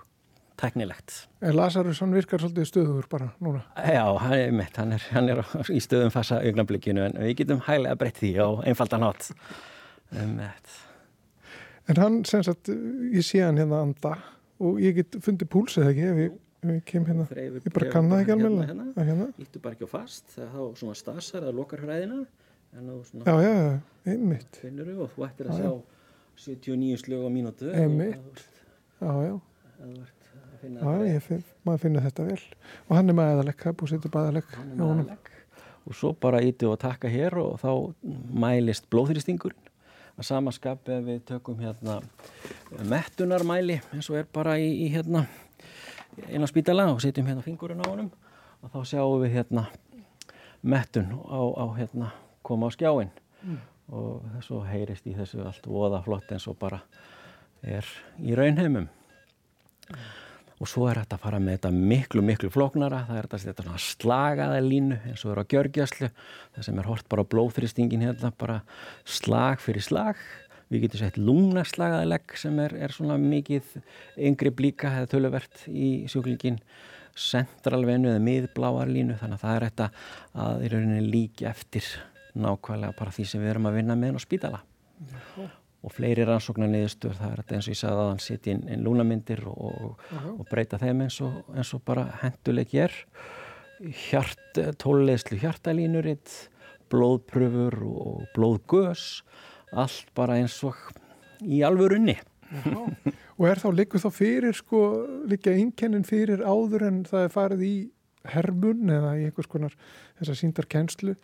teknilegt. En Lazarusson virkar svolítið stöður bara núna? Já, hann er mitt, hann er, hann er í stöðum fasa augnablikinu en við getum hæglega breytt því á einfaldan átt. Um, en hann, sem sagt, ég sé hann hérna anda og ég get fundið púlsið ekki ef ég, ef ég kem hérna, Þreifur, ég bara kann það ekki alveg. Hérna, hérna. hérna. Íttu bara ekki á fast, það er þá svona stasar að lokar hræðina. Já, já, einmitt. Finnur þú og þú ættir að já, sjá 79 slög á mínútu. Einmitt, já, já. Það finna Já, finn, maður finna þetta vel. Og hann er með aðalegg, það er búið að setja aðalegg hann er með aðalegg og svo bara íti og taka hér og þá mælist blóðþrýstingurinn. Að samaskap ef við tökum hérna mettunarmæli eins og er bara í, í hérna eina spítala og setjum hérna fingurinn á honum. Og þá sjáum við hérna mettun á, á hérna koma á skjáin mm. og þess að heyrist í þessu allt voða flott eins og bara er í raunheimum. mm og svo er þetta að fara með þetta miklu, miklu flóknara, það er þetta svona slagaða línu eins og eru á gjörgjastlu það sem er hort bara á blóðþristingin hérna, bara slag fyrir slag. Við getum sett lungnaslagaða legg sem er, er svona mikið yngri blíka eða töluvert í sjúklingin centralvenu eða miðbláar línu þannig að það er þetta að í rauninni líki eftir nákvæmlega bara því sem við erum að vinna með á spítala. Já og fleiri rannsóknar niðurstur, það er þetta eins og ég sagði að hann setja inn, inn lúnamyndir og, uh -huh. og breyta þeim eins og, eins og bara henduleik ég er. Hjart, tólulegslu hjartalínuritt blóðpröfur og blóðgös allt bara eins og í alvörunni. Og er þá líka þá fyrir sko líka einkennin fyrir áður en það er farið í hermun eða í einhvers konar þessar síndar kennslu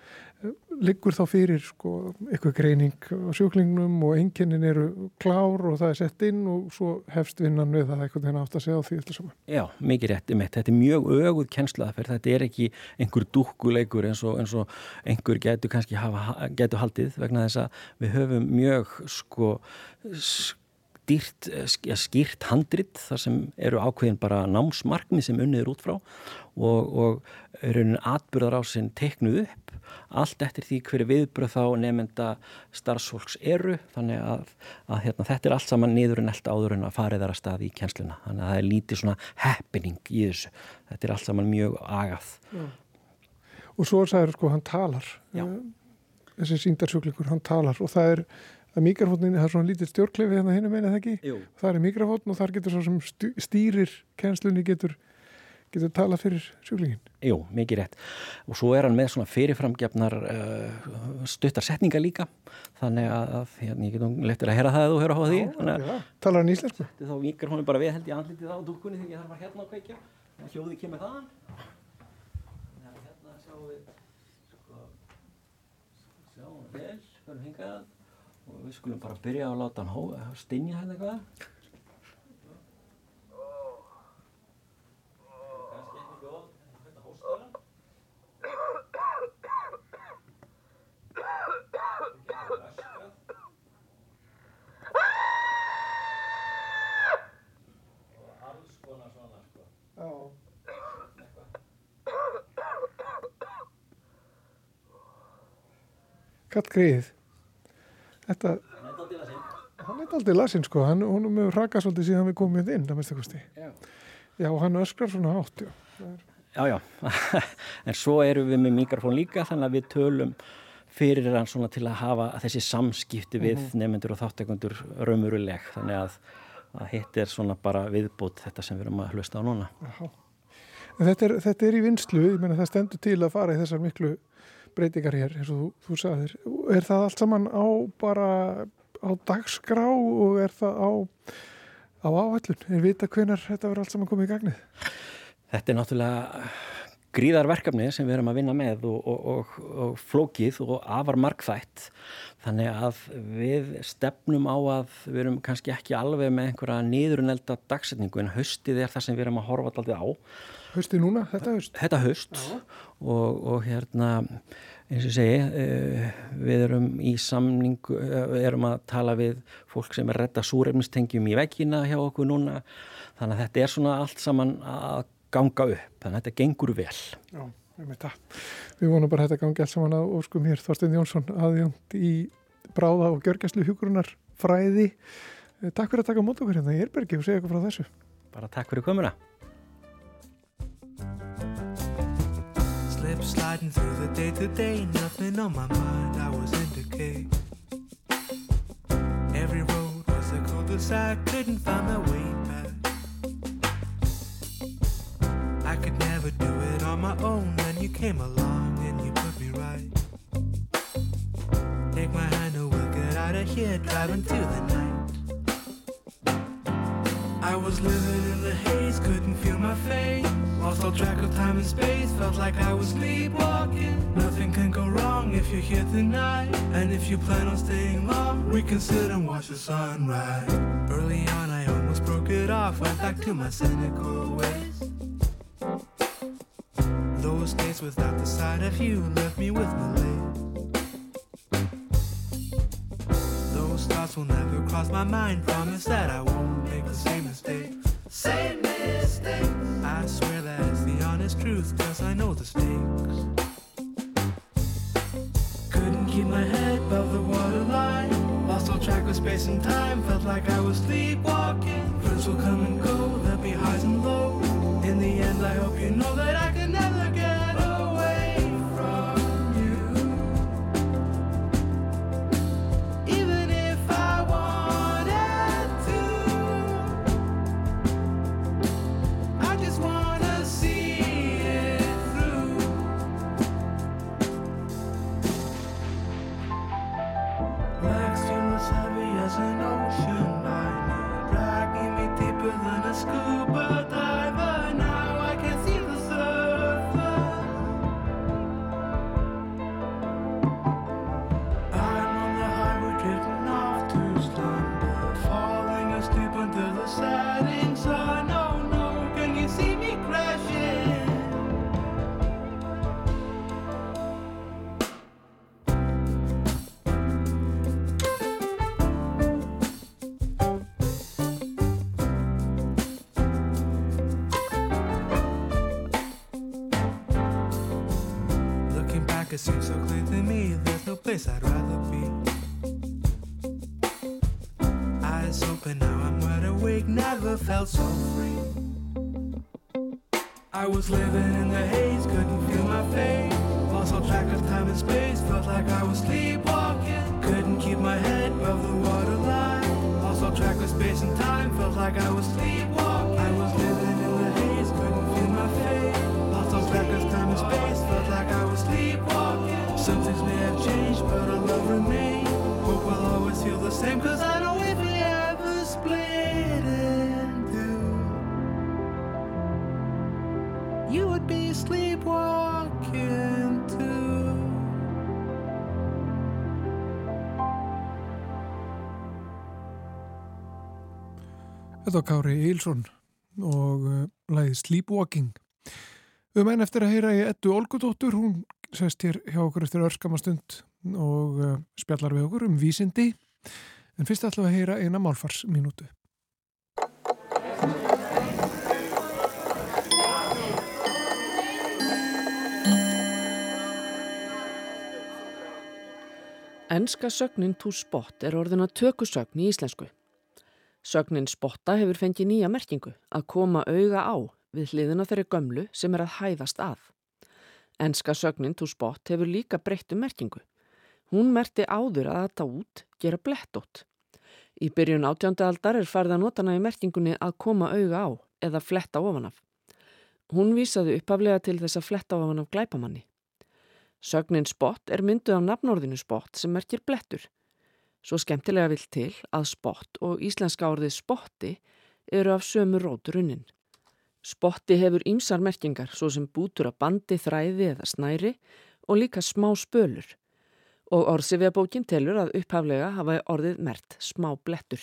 liggur þá fyrir sko eitthvað greining á sjúklingnum og enginnin eru klár og það er sett inn og svo hefst vinnan við það eitthvað þennan átt að segja á því alltaf saman. Já, mikið rétt um þetta. Þetta er mjög öguð kennslaðaferð. Þetta er ekki einhver dúkkuleikur eins og, eins og einhver getur kannski hafa, getur haldið vegna þess að við höfum mjög sko Skýrt, skýrt handrit þar sem eru ákveðin bara námsmarkmi sem unnið er út frá og, og raunin atbyrðar á sinn teknuð upp allt eftir því hverju viðbröð þá nefnda starfsfólks eru. Þannig að, að hérna, þetta er allt saman niður en allt áður en að farið þar að staði í kjensluna þannig að það er lítið svona happening í þessu. Þetta er allt saman mjög agað. Já. og svo er það sko hann talar. Já. þessi síndarsuglingur hann talar. Og það er að mikrofónin, það er svona lítið stjórnklefi hérna hinn meina það ekki, Jú. það er mikrofón og þar getur svo sem stýrir kennslunni getur, getur talað fyrir sjúklingin. Jú, mikið rétt. Og svo er hann með svona fyrirframgefnar uh, stuttar setningar líka. Þannig að, að hérna, ég getum lettir að heyra það að þú heyra á því. Þannig að Já, talar hann íslensku? þá vikar hún bara við held ég andlitið á dúkkunni þegar ég þarf að hérna að kveikja. Þannig að hljóði kemur þaðan. Þannig að hérna sjáum við, sko, sjáum við vel, förum hingað og við skulum bara byrja að láta hann stynja hérna eitthvað. Kannski ekki góð, þetta hóstar hann. Alls konar svona sko. Já. Kattgriðið. Þetta, Þetta til að sinn. hann er aldrei lasinn sko, hann, hún er með raka svolítið síðan við komum hérna inn, það mest kosti. Já. Já, hann öskrar svona hátt, já. Já, já, en svo erum við með mikrofón líka þannig að við tölum fyrir hann svona til að hafa þessi samskipti við nefnendur og þáttekundur raumuruleg þannig að, að hitt er svona bara viðbót þetta sem við erum að hlusta á núna. Þetta er, þetta er í vinslu, ég meina það stendur til að fara í þessar miklu breytingar hér, eins og þú, þú sagðir. Er það allt saman á bara á dagskrá og er það á, á áætlun? Er vita hvenar þetta verður allt saman komið í gagnið? Þetta er náttúrulega gríðarverkefni sem við erum að vinna með og, og, og, og flókið og afar markþætt þannig að við stefnum á að við erum kannski ekki alveg með einhverja niðurunelda dagsetningu en haustið er það sem við erum að horfa alltaf á. Hausti núna, þetta haust? þetta haust. Og, og hérna eins og segi uh, við erum í samningu uh, erum að tala við fólk sem er redda súrefnistengjum í veggina hjá okkur núna. Þannig að þetta er svona allt saman að ganga upp þannig að þetta gengur vel Já, við með það. Við vonum bara að þetta gangi allt saman að óskum hér Þorstein Jónsson aðjungt í bráða og gjörgæslu hjúkurunar fræði. Eh, Takk fyrir að taka mót okkur hérna í Erbergi og segja okkur frá þessu. bara takk fyrir komuna Slip sliding through the day to day, nothing on my mind, I was in decay. Every road was a cul-de-sac, couldn't find my way back. I could never do it on my own, then you came along and you put me right. Take my hand and we'll get out of here, driving to the night. I was living in the haze, couldn't feel my face. Lost all track of time and space, felt like I was sleepwalking. Nothing can go wrong if you're here tonight. And if you plan on staying long, we can sit and watch the sunrise. Early on, I almost broke it off, went back to my cynical ways. Those days without the sight of you left me with malaise. Those thoughts will never cross my mind. Promise that I won't make the same mistake. Same mistake. I swear that it's the honest truth, cause I know the stakes. Couldn't keep my head above the waterline. Lost all track of space and time. Felt like I was sleepwalking. Friends will come and go, there'll be highs and lows. So Þetta var Kári Eilsson og uh, læði Sleepwalking. Við menn eftir að heyra í Ettu Olgudóttur, hún sest hér hjá okkur eftir örskamastund og uh, spjallar við okkur um vísindi. En fyrst ætlum við að heyra eina málfarsminútu. Enska sögnin to spot er orðin að tökusögn í íslensku. Sögnin spotta hefur fengið nýja merkingu að koma auga á við hliðina þeirri gömlu sem er að hæðast að. Enska sögnin to spot hefur líka breyttu merkingu. Hún merti áður að þetta út gera blettótt. Í byrjun átjándaaldar er farið að nota hana í merkingunni að koma auga á eða fletta ofan af. Hún vísaði uppaflega til þess að fletta ofan af glæpamanni. Sögnin spott er mynduð af nafnorðinu spott sem merkir blettur. Svo skemmtilega vill til að spott og íslenska orðið spotti eru af sömu róturunnin. Spotti hefur ímsar merkingar svo sem bútur af bandi, þræði eða snæri og líka smá spölur. Og orðsifjabókin telur að upphaflega hafa orðið mert smá blettur.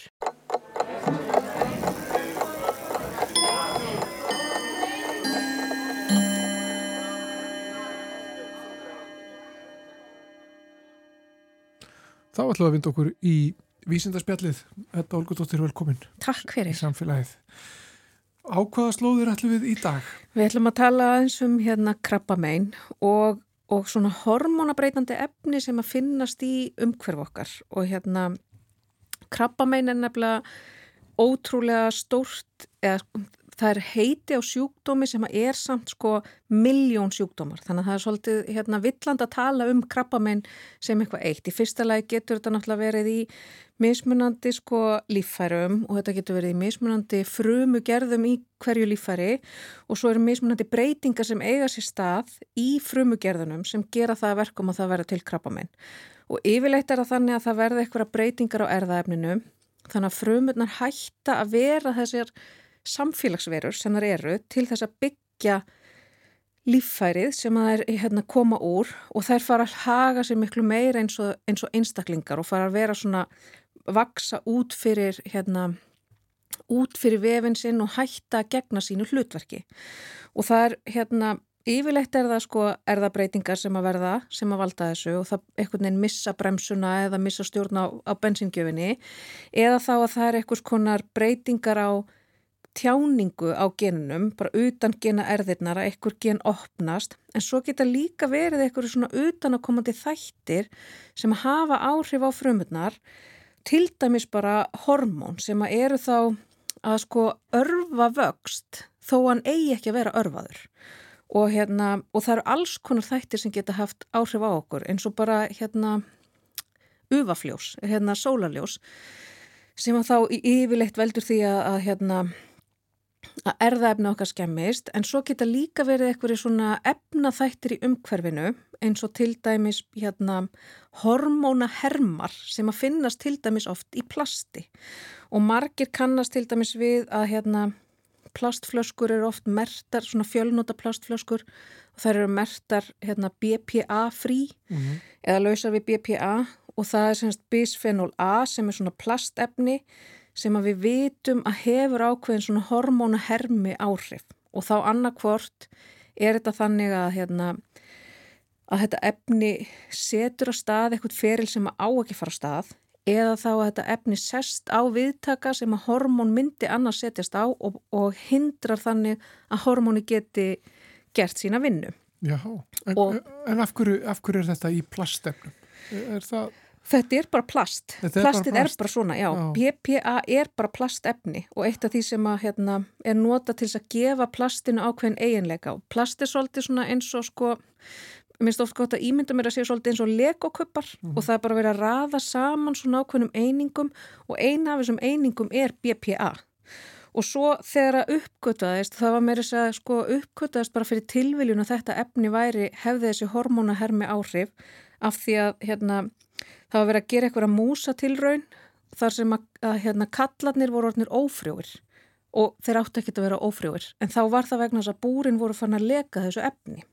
Þá ætlum við að vinda okkur í vísindarspjallið. Þetta Olgudóttir velkomin Takk í fyrir. samfélagið. Á hvaða slóðir ætlum við í dag? Við ætlum að tala eins um hérna krabbamein og, og svona hormonabreitandi efni sem að finnast í umhverf okkar og hérna krabbamein er nefnilega ótrúlega stórt eða það er heiti á sjúkdómi sem er samt sko miljón sjúkdómar þannig að það er svolítið hérna villand að tala um krabbamein sem eitthvað eitt. Í fyrsta lagi getur þetta náttúrulega verið í mismunandi sko líffærum og þetta getur verið í mismunandi frumu gerðum í hverju líffæri og svo eru mismunandi breytingar sem eiga sér stað í frumu gerðunum sem gera það að verkum að það verða til krabbamein. Og yfirleitt er það þannig að það verða eitthvað breytingar á erðaefninu þannig að frumurnar hætta að vera þessir samfélagsverur sem þar eru til þess að byggja líffærið sem það er hérna, koma úr og þær fara að haga sér miklu meira eins og, eins og einstaklingar og fara að vera svona vaksa út fyrir hérna út fyrir vefin sinn og hætta að gegna sínu hlutverki. Og það er hérna yfirleitt er það sko erðabreitingar sem að verða sem að valda þessu og það einhvern veginn missa bremsuna eða missa stjórn á, á bensingjöfinni eða þá að það er einhvers konar breytingar á tjáningu á genunum, bara utan gena erðirnar að einhver gen opnast en svo geta líka verið einhverju svona utanakomandi þættir sem hafa áhrif á frumurnar til dæmis bara hormón sem eru þá að sko örfa vöxt þó hann eigi ekki að vera örfaður og hérna og það eru alls konar þættir sem geta haft áhrif á okkur eins og bara hérna ufafljós, hérna sólarljós sem að þá yfirleitt veldur því að, að hérna að erðaefna okkar skemmist en svo geta líka verið eitthvað svona efnaþættir í umhverfinu eins og til dæmis hérna hormónahermar sem að finnast til dæmis oft í plasti og margir kannast til dæmis við að hérna plastflöskur eru oft mertar, svona fjölnóta plastflöskur og þær eru mertar hérna BPA frí Mhm. eða lausar við BPA og það er semst bisphenol A sem er svona plastefni sem að við vitum að hefur ákveðin svona hormónahermi áhrif og þá annarkvort er þetta þannig að hérna að þetta efni setur á stað eitthvað feril sem á ekki fara á stað eða þá að þetta efni sest á viðtaka sem að hormón myndi annars setjast á og, og hindrar þannig að hormóni geti gert sína vinnu. Já, en, Og- en af, hverju, af hverju er þetta í plastefnum? Er það, Þetta er bara plast. Er bara Plastið plast. er bara svona, já. Já. BPA er bara plastefni og eitt af því sem að, hérna, er nota til að gefa plastinu ákveðin eiginleika og plast er svolítið svona eins og sko minnst oft gott að ímynda mér að sé svolítið eins og legokuppar og það er bara verið að raða saman svona ákveðnum einingum og eina af þessum einingum er BPA og svo þegar að uppgötaðist það var meira þess að sko uppgötaðist bara fyrir tilviljun að þetta efni væri hefði þessi hormónahermi áhrif af því að hérna það var verið að gera eitthvað músatilraun þar sem að, að hérna kallarnir voru orðnir ófrjóir og þeir áttu ekki að vera ófrjóir. En þá var það vegna þess að búrin voru fann að leka þessu efni.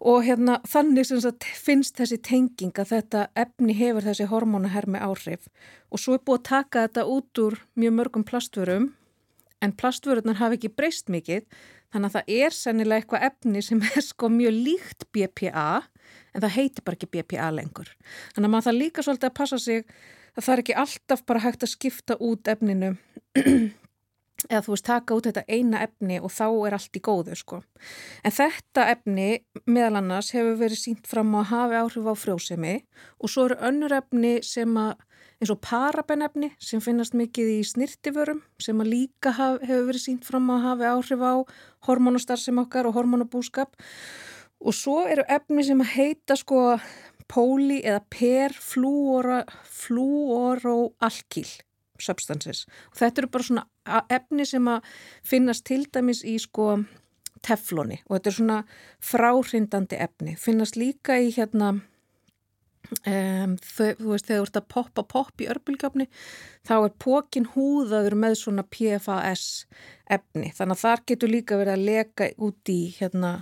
Og hérna þannig sagt finnst þessi tenging að þetta efni hefur þessi hormónahermi áhrif. Og svo er búið að taka þetta út úr mjög mörgum plastvörum en plastvörunar hafi ekki breyst mikið. Þannig að það er sennilega eitthvað efni sem er sko mjög líkt BPA en það heitir bara ekki BPA lengur þannig að maður það líka svolítið að passa sig að það er ekki alltaf bara hægt að skipta út efninu eða þú veist taka út þetta eina efni og þá er allt í góðu sko. En þetta efni meðal annars hefur verið sínt fram að hafi áhrif á frjósemi og svo eru önnur efni sem að eins og parabenefni sem finnast mikið í snirtiförum sem að líka haf, hefur verið sínt fram að hafi áhrif á hormonastarfsem okkar og hormonabúskap og svo eru efni sem heita sko póli eða perflúoroalkíl substances. Og þetta eru bara svona efni sem að finnast til dæmis í sko tefloni. Og þetta er svona fráhrindandi efni, finnast líka í hérna um, þau, þú veist þegar þú ert að poppa popp í örbulgjöfni þá er pókin húðaður með svona PFAS efni. Þannig að þar getur líka verið að leka út í hérna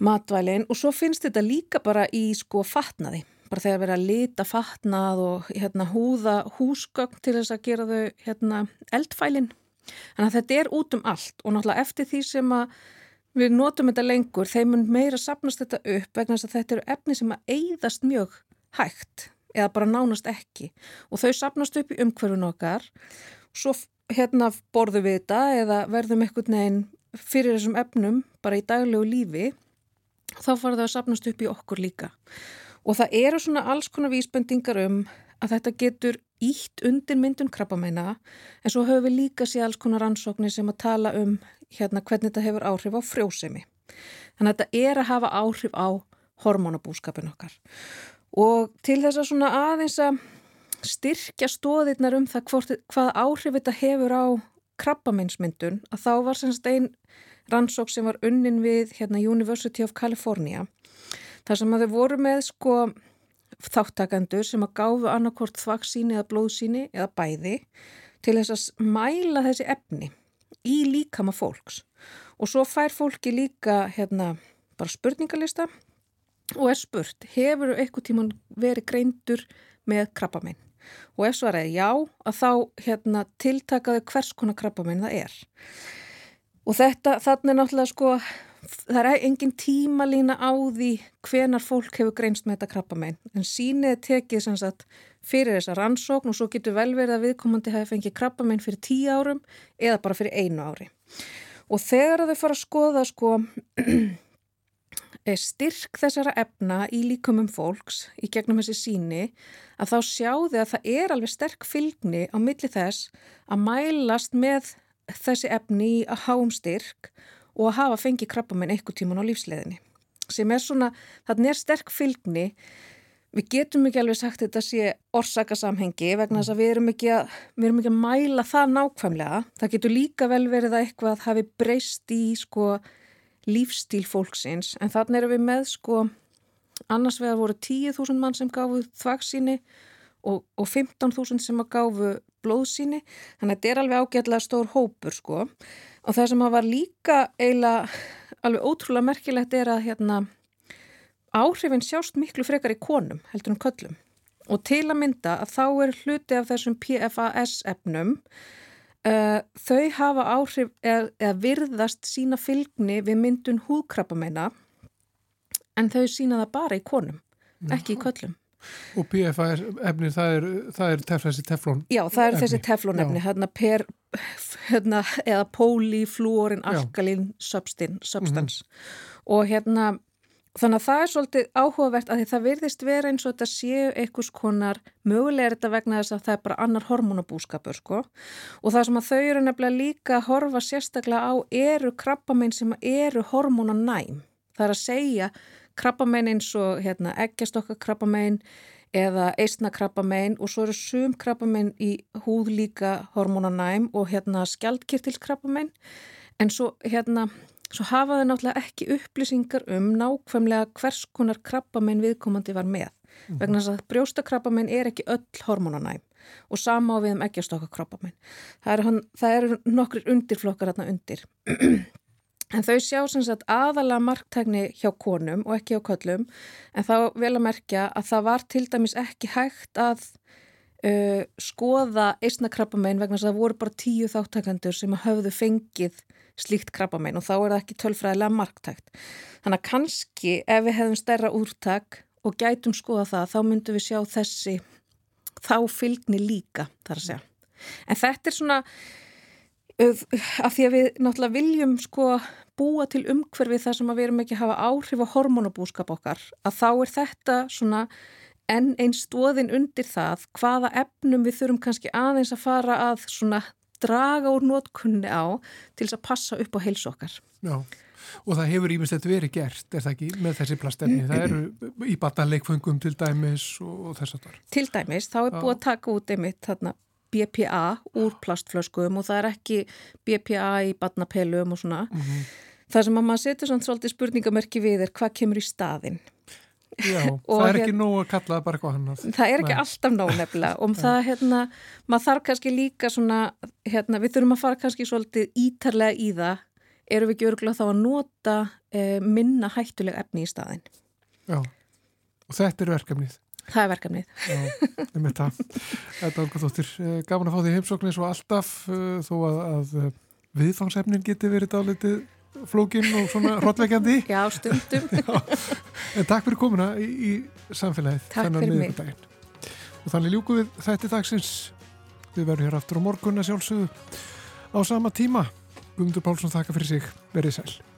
matvælin og svo finnst þetta líka bara í sko fatnaði. Bara þegar verið að lita fatnað og hérna, húða húsgögn til þess að gera þau hérna, eldfælin. Þannig að þetta er út um allt og náttúrulega eftir því sem að við notum þetta lengur, þeim mun meira sapnast þetta upp vegna þess að þetta eru efni sem að eigðast mjög hægt eða bara nánast ekki. Og þau sapnast upp í umhverfun okkar svo hérna borðum við þetta eða verðum eitthvað neginn fyrir þessum efnum bara í daglegu lífi þá fara það að sapnast upp í okkur líka og það eru svona alls konar vísbendingar um að þetta getur ítt undir myndun krabbameina en svo höfum við líka sér alls konar ansóknir sem að tala um hérna hvernig þetta hefur áhrif á frjósemi. Þannig að þetta er að hafa áhrif á hormonabúskapin okkar og til þess að svona aðeins að styrkja stóðirnar um það hvort, hvað áhrif þetta hefur á krabbameinsmyndun að þá var semst einn rannsók sem var unnin við hérna University of California þar sem að þau voru með sko þáttakandur sem að gáfu annarkort þvaksíni eða blóðsíni eða bæði til þess að mæla þessi efni í líkama fólks. Og svo fær fólki líka hérna bara spurningalista og er spurt, hefur eitthvað tíman verið greindur með krabbamenn og ef svaraði já að þá hérna tiltakaðu hvers konar krabbamenn það er og þetta þannig náttúrulega sko það er engin tímalína á því hvenar fólk hefur greinst með þetta krabbamein. En sínið tekið sem sagt fyrir þessa rannsókn og svo getur vel verið að viðkomandi hafi fengið krabbamein fyrir tíu árum eða bara fyrir einu ári. Og þegar þau fara að skoða sko styrk þessara efna í líkumum fólks í gegnum þessi síni að þá sjáðu að það er alveg sterk fylgni á milli þess að mælast með þessi efni í að háum styrk og að hafa fengið krabbamenn eitthvað tíman á lífsleðinni sem er svona, þarna er sterk fylgni. Við getum ekki alveg sagt þetta sé orsakasamhengi vegna þess að við erum ekki að erum ekki að mæla það nákvæmlega. Það getur líka vel verið að eitthvað hafi breyst í sko lífstíl fólksins en þarna erum við með sko annars vegar voru 10.000 mann sem gafu þvagsíni og, og 15.000 sem að gafu blóðsíni þannig að þetta er alveg ágætlega stór hópur sko Og það sem var líka eiginlega alveg ótrúlega merkilegt er að hérna, áhrifin sjást miklu frekar í konum heldur um köllum. Og til að mynda að þá er hluti af þessum PFAS efnum uh, þau hafa áhrif eða, eða virðast sína fylgni við myndun húðkrabbameina en þau sína það bara í konum, ekki í köllum. Og PFAS efni það er, það er tef, þessi teflon Já, það er efni. þessi teflon efni, hérna per hérna, eða polyfluorin alkalin substance. Mm -hmm. og hérna þannig að það er svolítið áhugavert að því það virðist vera eins og þetta séu einhvers konar mögulega er þetta vegna þess að það er bara annar hormonabúskapur sko. Og það sem að þau eru nefnilega líka að horfa sérstaklega á eru krabbamenn sem eru hormonanæm það er að segja krabbamein eins og hérna, eggjastokka krabbamein eða eistna krabbamein og svo eru sum krabbamein í húð líka hormonanæm og hérna skjaldkirtils krabbamein. En svo hérna svo hafa þau náttúrulega ekki upplýsingar um nákvæmlega hvers konar krabbamein viðkomandi var með mm. vegna þess að brjóstakrabbamein er ekki öll hormonanæm og sama á við um eggjastokka krabbamein það eru, það eru nokkrir undirflokkar hérna undir En þau sjá sem sagt aðalega marktækni hjá konum og ekki hjá köllum en þá vel að merkja að það var til dæmis ekki hægt að uh, skoða eisna krabbamein vegna það voru bara tíu þáttakandur sem hafðu fengið slíkt krabbamein og þá er það ekki tölfræðilega marktækt. Þannig að kannski ef við hefðum stærra úrtak og gætum skoða það þá myndum við sjá þessi þá fylgni líka þar að segja. En þetta er svona af því að við náttúrulega viljum sko búa til umhverfi þar sem við erum ekki að hafa áhrif á hormonabúskap okkar að þá er þetta svona enn einn stóðin undir það hvaða efnum við þurfum kannski aðeins að fara að svona draga úr nótkunni á til þess að passa upp á heilsu okkar. Já, og það hefur ímest verið gert, er það ekki, með þessi plastefni. Það eru í batanleikfengum til dæmis og þess að það. Til dæmis, þá er búið að taka út einmitt þarna BPA úr plastflöskum og það er ekki BPA í badnapelum og svona. Mm -hmm. Það sem að maður setur svona svolítið spurningamerki við er hvað kemur í staðin. Já, það er ekki hér, nóg að kalla það bara eitthvað hann. Það er ekki Nei. alltaf nóg nefnilega og það, hérna, maður þarf kannski líka svona, hérna, við þurfum að fara kannski svolítið ítarlega í það, eru við ekki örgulega þá að nota eh, minna hættuleg efni í staðin. Já, og þetta er verkefnið. Það er verkefnið. Já, það. Þetta er alveg þóttir gafan að fá því heimsóknir svo alltaf uh, þó að, að uh, viðfangsefnin geti verið dálitið flókin og svona hróttveikjandi. Já, stundum. Já. En takk fyrir komuna í, í samfélagið. Takk fyrir mig. Og þannig ljúku við þætti dagsins. Við verðum hér aftur á morgunna sjálfsögðu á sama tíma. Guðmundur Pálsson þakka fyrir sig. Verðið sæl.